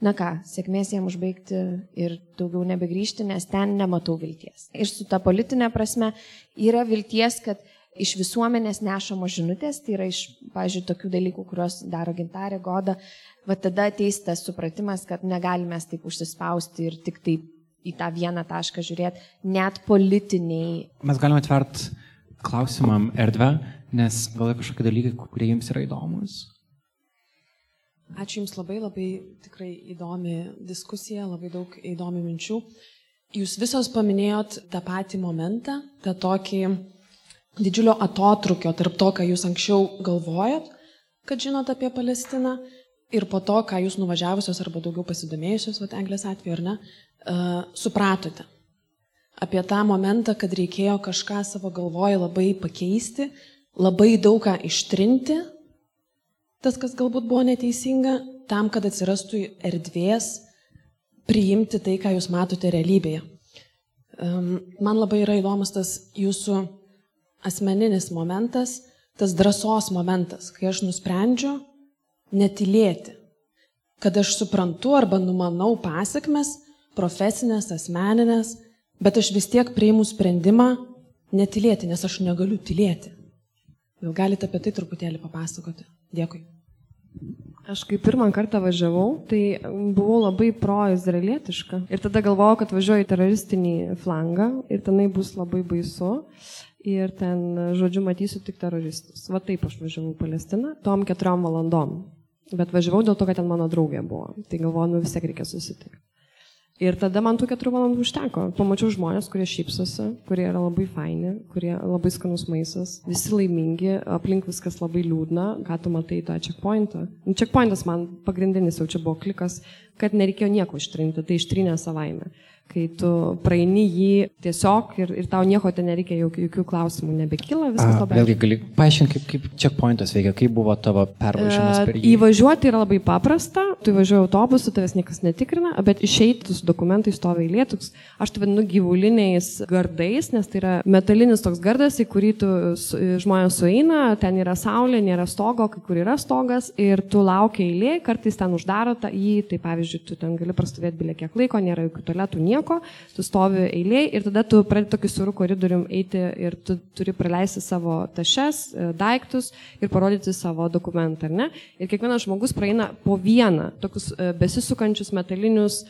S6: na ką, sėkmės jam užbaigti ir daugiau nebegrįžti, nes ten nematau vilties. Ir su ta politinė prasme yra vilties, kad iš visuomenės nešamos žinutės, tai yra iš, pažiūrėjau, tokių dalykų, kuriuos daro gintarė goda, va tada ateis tas supratimas, kad negalime taip užsispausti ir tik taip į tą vieną tašką žiūrėti, net politiniai.
S7: Mes galime atvert klausimam erdvę, nes gal yra kažkokie dalykai, kurie jums yra įdomus.
S9: Ačiū Jums labai, labai tikrai įdomi diskusija, labai daug įdomių minčių. Jūs visos paminėjot tą patį momentą, tą tokį didžiulio atotrukio tarp to, ką Jūs anksčiau galvojot, kad žinot apie Palestiną, ir po to, ką Jūs nuvažiavusios arba daugiau pasidomėjusios, o Anglės atveju ar ne, uh, supratote. Apie tą momentą, kad reikėjo kažką savo galvoje labai pakeisti, labai daug ką ištrinti, tas, kas galbūt buvo neteisinga, tam, kad atsirastų erdvės priimti tai, ką jūs matote realybėje. Man labai yra įdomus tas jūsų asmeninis momentas, tas drąsos momentas, kai aš nusprendžiu netilėti, kad aš suprantu arba numanau pasiekmes, profesinės, asmeninės, bet aš vis tiek priimu sprendimą netilėti, nes aš negaliu tylėti. Gal galite apie tai truputėlį papasakoti? Dėkui.
S4: Aš kai pirmą kartą važiavau, tai buvau labai pro-izraelietiška. Ir tada galvojau, kad važiuoju į teroristinį flangą ir tenai bus labai baisu. Ir ten, žodžiu, matysiu tik teroristus. Va taip aš važiavau į Palestiną, tom keturiom valandom. Bet važiavau dėl to, kad ten mano draugė buvo. Tai galvoju, nu vis tiek reikia susitikti. Ir tada man tų keturių valandų užteko. Pamačiau žmonės, kurie šypsosi, kurie yra labai faini, kurie labai skanus maistas, visi laimingi, aplink viskas labai liūdna, ką tu matai tą checkpointą. Nu, checkpointas man pagrindinis jau čia buvo klikas, kad nereikėjo nieko ištrinti, tai ištrinė savaime kai tu praeini jį tiesiog ir, ir tau nieko ten nereikia, jokių, jokių klausimų nebekyla, viskas labai.
S7: Vėlgi, gali paaiškinti, kaip, kaip checkpointas veikia, kaip buvo tavo pervažiavimas per jį.
S4: Įvažiuoti yra labai paprasta, tu įvažiuoji autobusu, tavęs niekas netikrina, bet išeiti su dokumentais stovi eilėtuks, aš tai vadinu gyvuliniais gardais, nes tai yra metalinis toks gardas, į kurį tu žmonės sueina, ten yra saulė, nėra stogo, kai kur yra stogas ir tu laukia eilė, kartais ten uždaro tą jį, tai pavyzdžiui, tu ten gali prastovėti bilė kiek laiko, nėra jokių toletų, nieko nieko, tu stovi eiliai ir tada tu pradedi tokį surų koridorium eiti ir tu turi praleisti savo tašes, e, daiktus ir parodyti savo dokumentą, ar ne? Ir kiekvienas žmogus praeina po vieną tokius e, besisukančius metalinius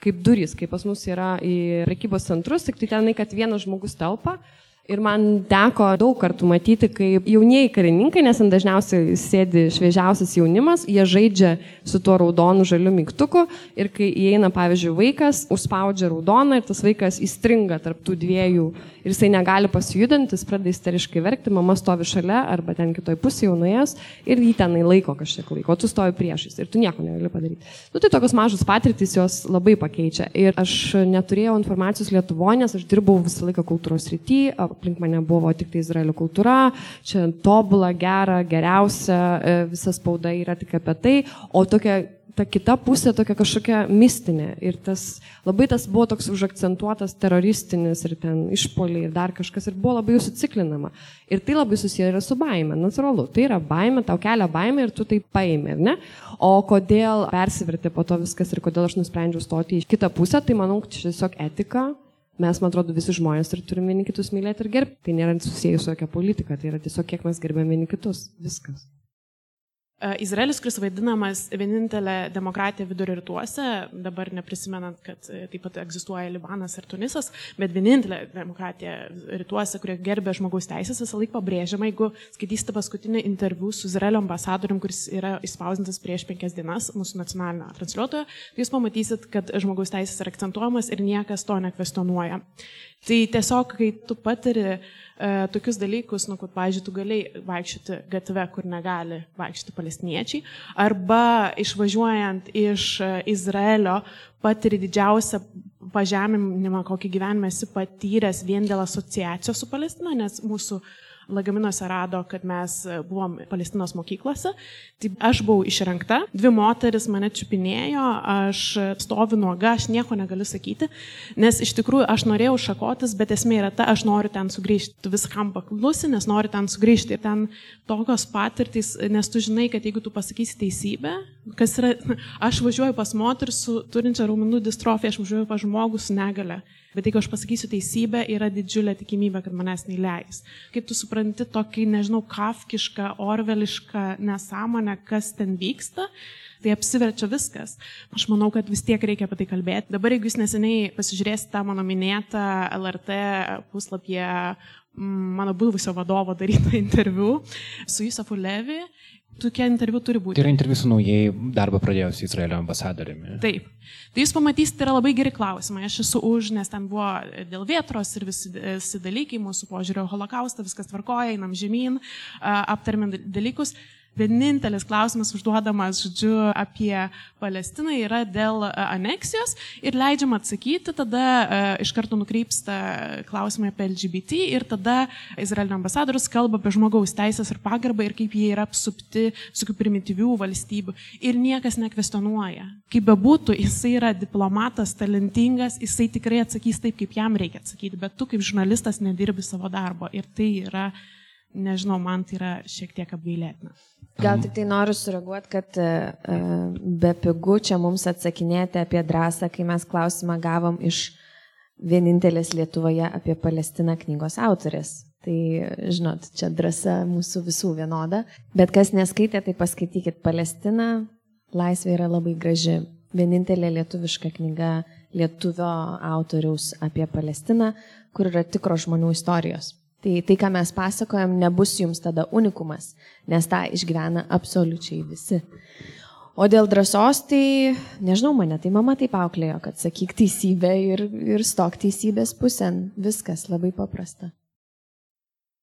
S4: kaip durys, kaip pas mus yra į prekybos centrus, tik tai tenai, kad vienas žmogus telpa, Ir man teko daug kartų matyti, kaip jaunieji karininkai, nes ant dažniausiai sėdi šviežiausias jaunimas, jie žaidžia su tuo raudonu žaliu mygtuku ir kai įeina, pavyzdžiui, vaikas, užspaudžia raudoną ir tas vaikas įstringa tarp tų dviejų ir jisai negali pasijudinti, jis pradeda isteriškai verkti, mama stovi šalia arba ten kitoj pusėje jau nuėjęs ir jį tenai laiko kažkiek laiko, o tu stovi priešais ir tu nieko negali padaryti. Nu, tai tokios mažos patirtys jos labai pakeičia. Ir aš neturėjau informacijos Lietuvoje, nes aš dirbau visą laiką kultūros rytyje aplink mane buvo tik tai Izraelio kultūra, čia tobula, gera, geriausia, e, visa spauda yra tik apie tai, o tokia ta kita pusė tokia kažkokia mistinė. Ir tas labai tas buvo toks užakcentuotas teroristinis ir ten išpoliai ir dar kažkas ir buvo labai užsiciklinama. Ir tai labai susiję yra su baime, natūralu. Tai yra baime, tau kelia baime ir tu tai paėmė, ar ne? O kodėl persivertė po to viskas ir kodėl aš nusprendžiau stoti į kitą pusę, tai manau, čia tiesiog etika, mes, man atrodo, visi žmonės ir turim vieni kitus mylėti ir gerbti. Tai nėra susijęs su jokia politika, tai yra tiesiog kiek mes gerbėme vieni kitus. Viskas.
S2: E, Izraelis, kuris vaidinamas vienintelė demokratija vidurio rytuose, dabar neprisimenant, kad e, taip pat egzistuoja Libanas ir Tunisas, bet vienintelė demokratija rytuose, kurie gerbė žmogaus teisės, visą laiką pabrėžiama, jeigu skaitysite paskutinį interviu su Izraelio ambasadorium, kuris yra išspausintas prieš penkias dienas mūsų nacionalinio transliuotojo, tai jūs pamatysit, kad žmogaus teisės yra akcentuojamas ir niekas to nekvestionuoja. Tai tiesiog, kai tu patiri uh, e, tokius dalykus, nu, kad, pavyzdžiui, tu galėjai vaikščioti gatve, kur negali vaikščioti palestiniečiai, arba išvažiuojant iš e, Izraelio patiri didžiausią pažeminimą, kokį gyvenime esi patyręs vien dėl asociacijos su Palestina, nes mūsų uh, lagaminuose rado, kad mes e, buvom Palestinos mokyklose. Tai aš buvau išrinkta, dvi moteris mane čiupinėjo, aš stoviu nuoga, aš nieko negaliu sakyti, nes iš tikrųjų aš norėjau šakotis, bet esmė yra ta, aš noriu ten sugrįžti. Tu viskam paklusi, nes nori ten sugrįžti. Ir ten tokios patirtys, nes tu žinai, kad jeigu tu pasakysi teisybę, kas yra, aš važiuoju pas moterį su turinčia raumenų distrofiją, aš važiuoju pas žmogų su negale. Bet jeigu aš pasakysiu teisybę, yra didžiulė tikimybė, kad manęs neįleis. Kaip tu supranti tokį, nežinau, kafkišką, orvelišką nesąmonę, kas ten vyksta, tai apsiverčia viskas. Aš manau, kad vis tiek reikia apie tai kalbėti. Dabar, jeigu jūs neseniai pasižiūrėsite tą mano minėtą LRT puslapyje mano buvusio vadovo darytą interviu su Jusafu Levi, tokie interviu turi būti.
S7: Tai yra interviu su naujai darbą pradėjusi Izraelio ambasadoriumi.
S2: Taip. Tai jūs pamatysite, yra labai geri klausimai. Aš esu už, nes ten buvo dėl vietros ir visi, visi dalykai, mūsų požiūrio holokaustą, viskas tvarkoja, einam žemyn, aptarėm dalykus. Vienintelis klausimas užduodamas, žodžiu, apie Palestiną yra dėl aneksijos ir leidžiama atsakyti, tada iš karto nukreipsta klausimai apie LGBT ir tada Izraelio ambasadorius kalba apie žmogaus teisės ir pagarbą ir kaip jie yra apsupti visokių primityvių valstybių. Ir niekas nekvestionuoja. Kaip bebūtų, jisai yra diplomatas, talentingas, jisai tikrai atsakys taip, kaip jam reikia atsakyti, bet tu kaip žurnalistas nedirbi savo darbo. Ir tai yra, nežinau, man tai yra šiek tiek apgailėtina.
S6: Gal tik tai noriu sureaguoti, kad uh, be pigų čia mums atsakinėti apie drąsą, kai mes klausimą gavom iš vienintelės Lietuvoje apie Palestiną knygos autorės. Tai, žinot, čia drąsa mūsų visų vienoda. Bet kas neskaitė, tai paskaitykit Palestiną. Laisvė yra labai graži. Vienintelė lietuviška knyga lietuvio autoriaus apie Palestiną, kur yra tikro žmonių istorijos. Tai tai, ką mes pasakojam, nebus jums tada unikumas, nes tą išgyvena absoliučiai visi. O dėl drąsos, tai nežinau, mane tai mama taip auklėjo, kad sakyk teisybę ir, ir stok teisybės pusėn. Viskas labai paprasta.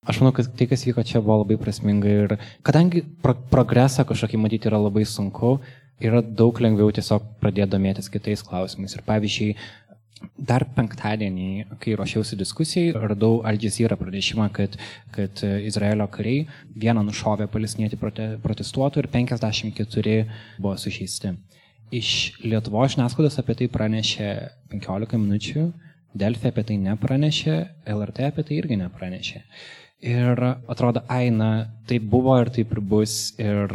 S7: Aš manau, kad tai, kas vyko čia, buvo labai prasminga ir kadangi pro progresą kažkokį matyti yra labai sunku, yra daug lengviau tiesiog pradėti domėtis kitais klausimais. Ir pavyzdžiui, Dar penktadienį, kai ruošiausi diskusijai, radau Al Jazeera pranešimą, kad, kad Izraelio kariai vieną nušovė palestinietį prote, protestuotų ir 54 buvo sužeisti. Iš Lietuvo žiniasklaidos apie tai pranešė 15 minučių, Delfė apie tai nepranešė, LRT apie tai irgi nepranešė. Ir atrodo, aina, tai buvo ir taip ir bus, ir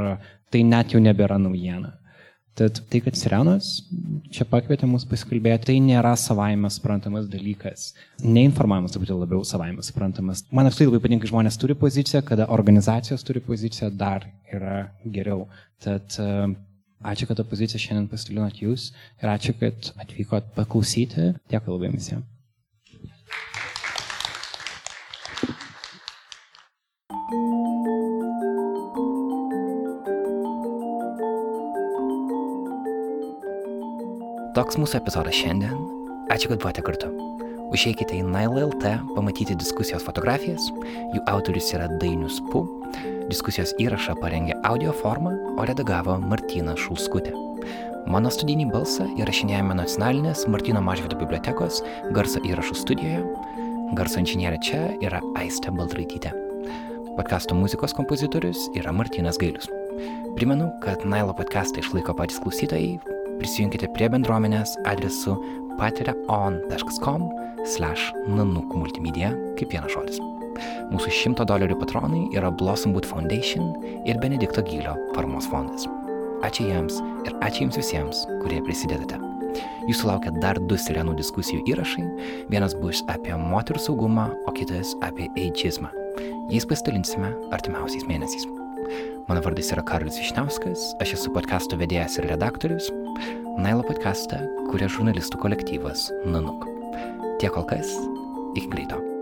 S7: tai net jau nebėra naujiena. Tad tai, kad Sirenos čia pakvietė mus pasikalbėti, tai nėra savaime suprantamas dalykas. Neinformavimas truputį labiau savaime suprantamas. Man apskritai labai patinka, žmonės turi poziciją, kada organizacijos turi poziciją, dar yra geriau. Tad ačiū, kad tą poziciją šiandien pasidalinot jūs ir ačiū, kad atvykot paklausyti. Dėkui labai visiems.
S1: Toks mūsų epizodas šiandien. Ačiū, kad buvote kartu. Užeikite į Nile.lt pamatyti diskusijos fotografijas. Jų autorius yra Dainius Pu. Diskusijos įrašą parengė audio formą, o redagavo Martina Šulskutė. Mano studinį balsą įrašinėjame nacionalinės Martino Mažvido bibliotekos garso įrašų studijoje. Garso inžinierė čia yra Aistė Baltraitytė. Podkasto muzikos kompozitorius yra Martinas Gailius. Primenu, kad Nailo podcastą išlaiko patys klausytojai, Prisijunkite prie bendruomenės adresu patreon.com slash nanuk multimedia kaip vienas žodis. Mūsų 100 dolerių patronai yra Blossomwood Foundation ir Benedikto Gylio paramos fondas. Ačiū jiems ir ačiū jums visiems, kurie prisidedate. Jūsų laukia dar du sirenų diskusijų įrašai. Vienas bus apie moterų saugumą, o kitas apie ageizmą. Jais pasidalinsime artimiausiais mėnesiais. Mano vardas yra Karolis Višniauskas, aš esu podkasto vedėjas ir redaktorius. Nailo podcastą kuria žurnalistų kolektyvas Nanuk. Tiek kol kas, iki greito.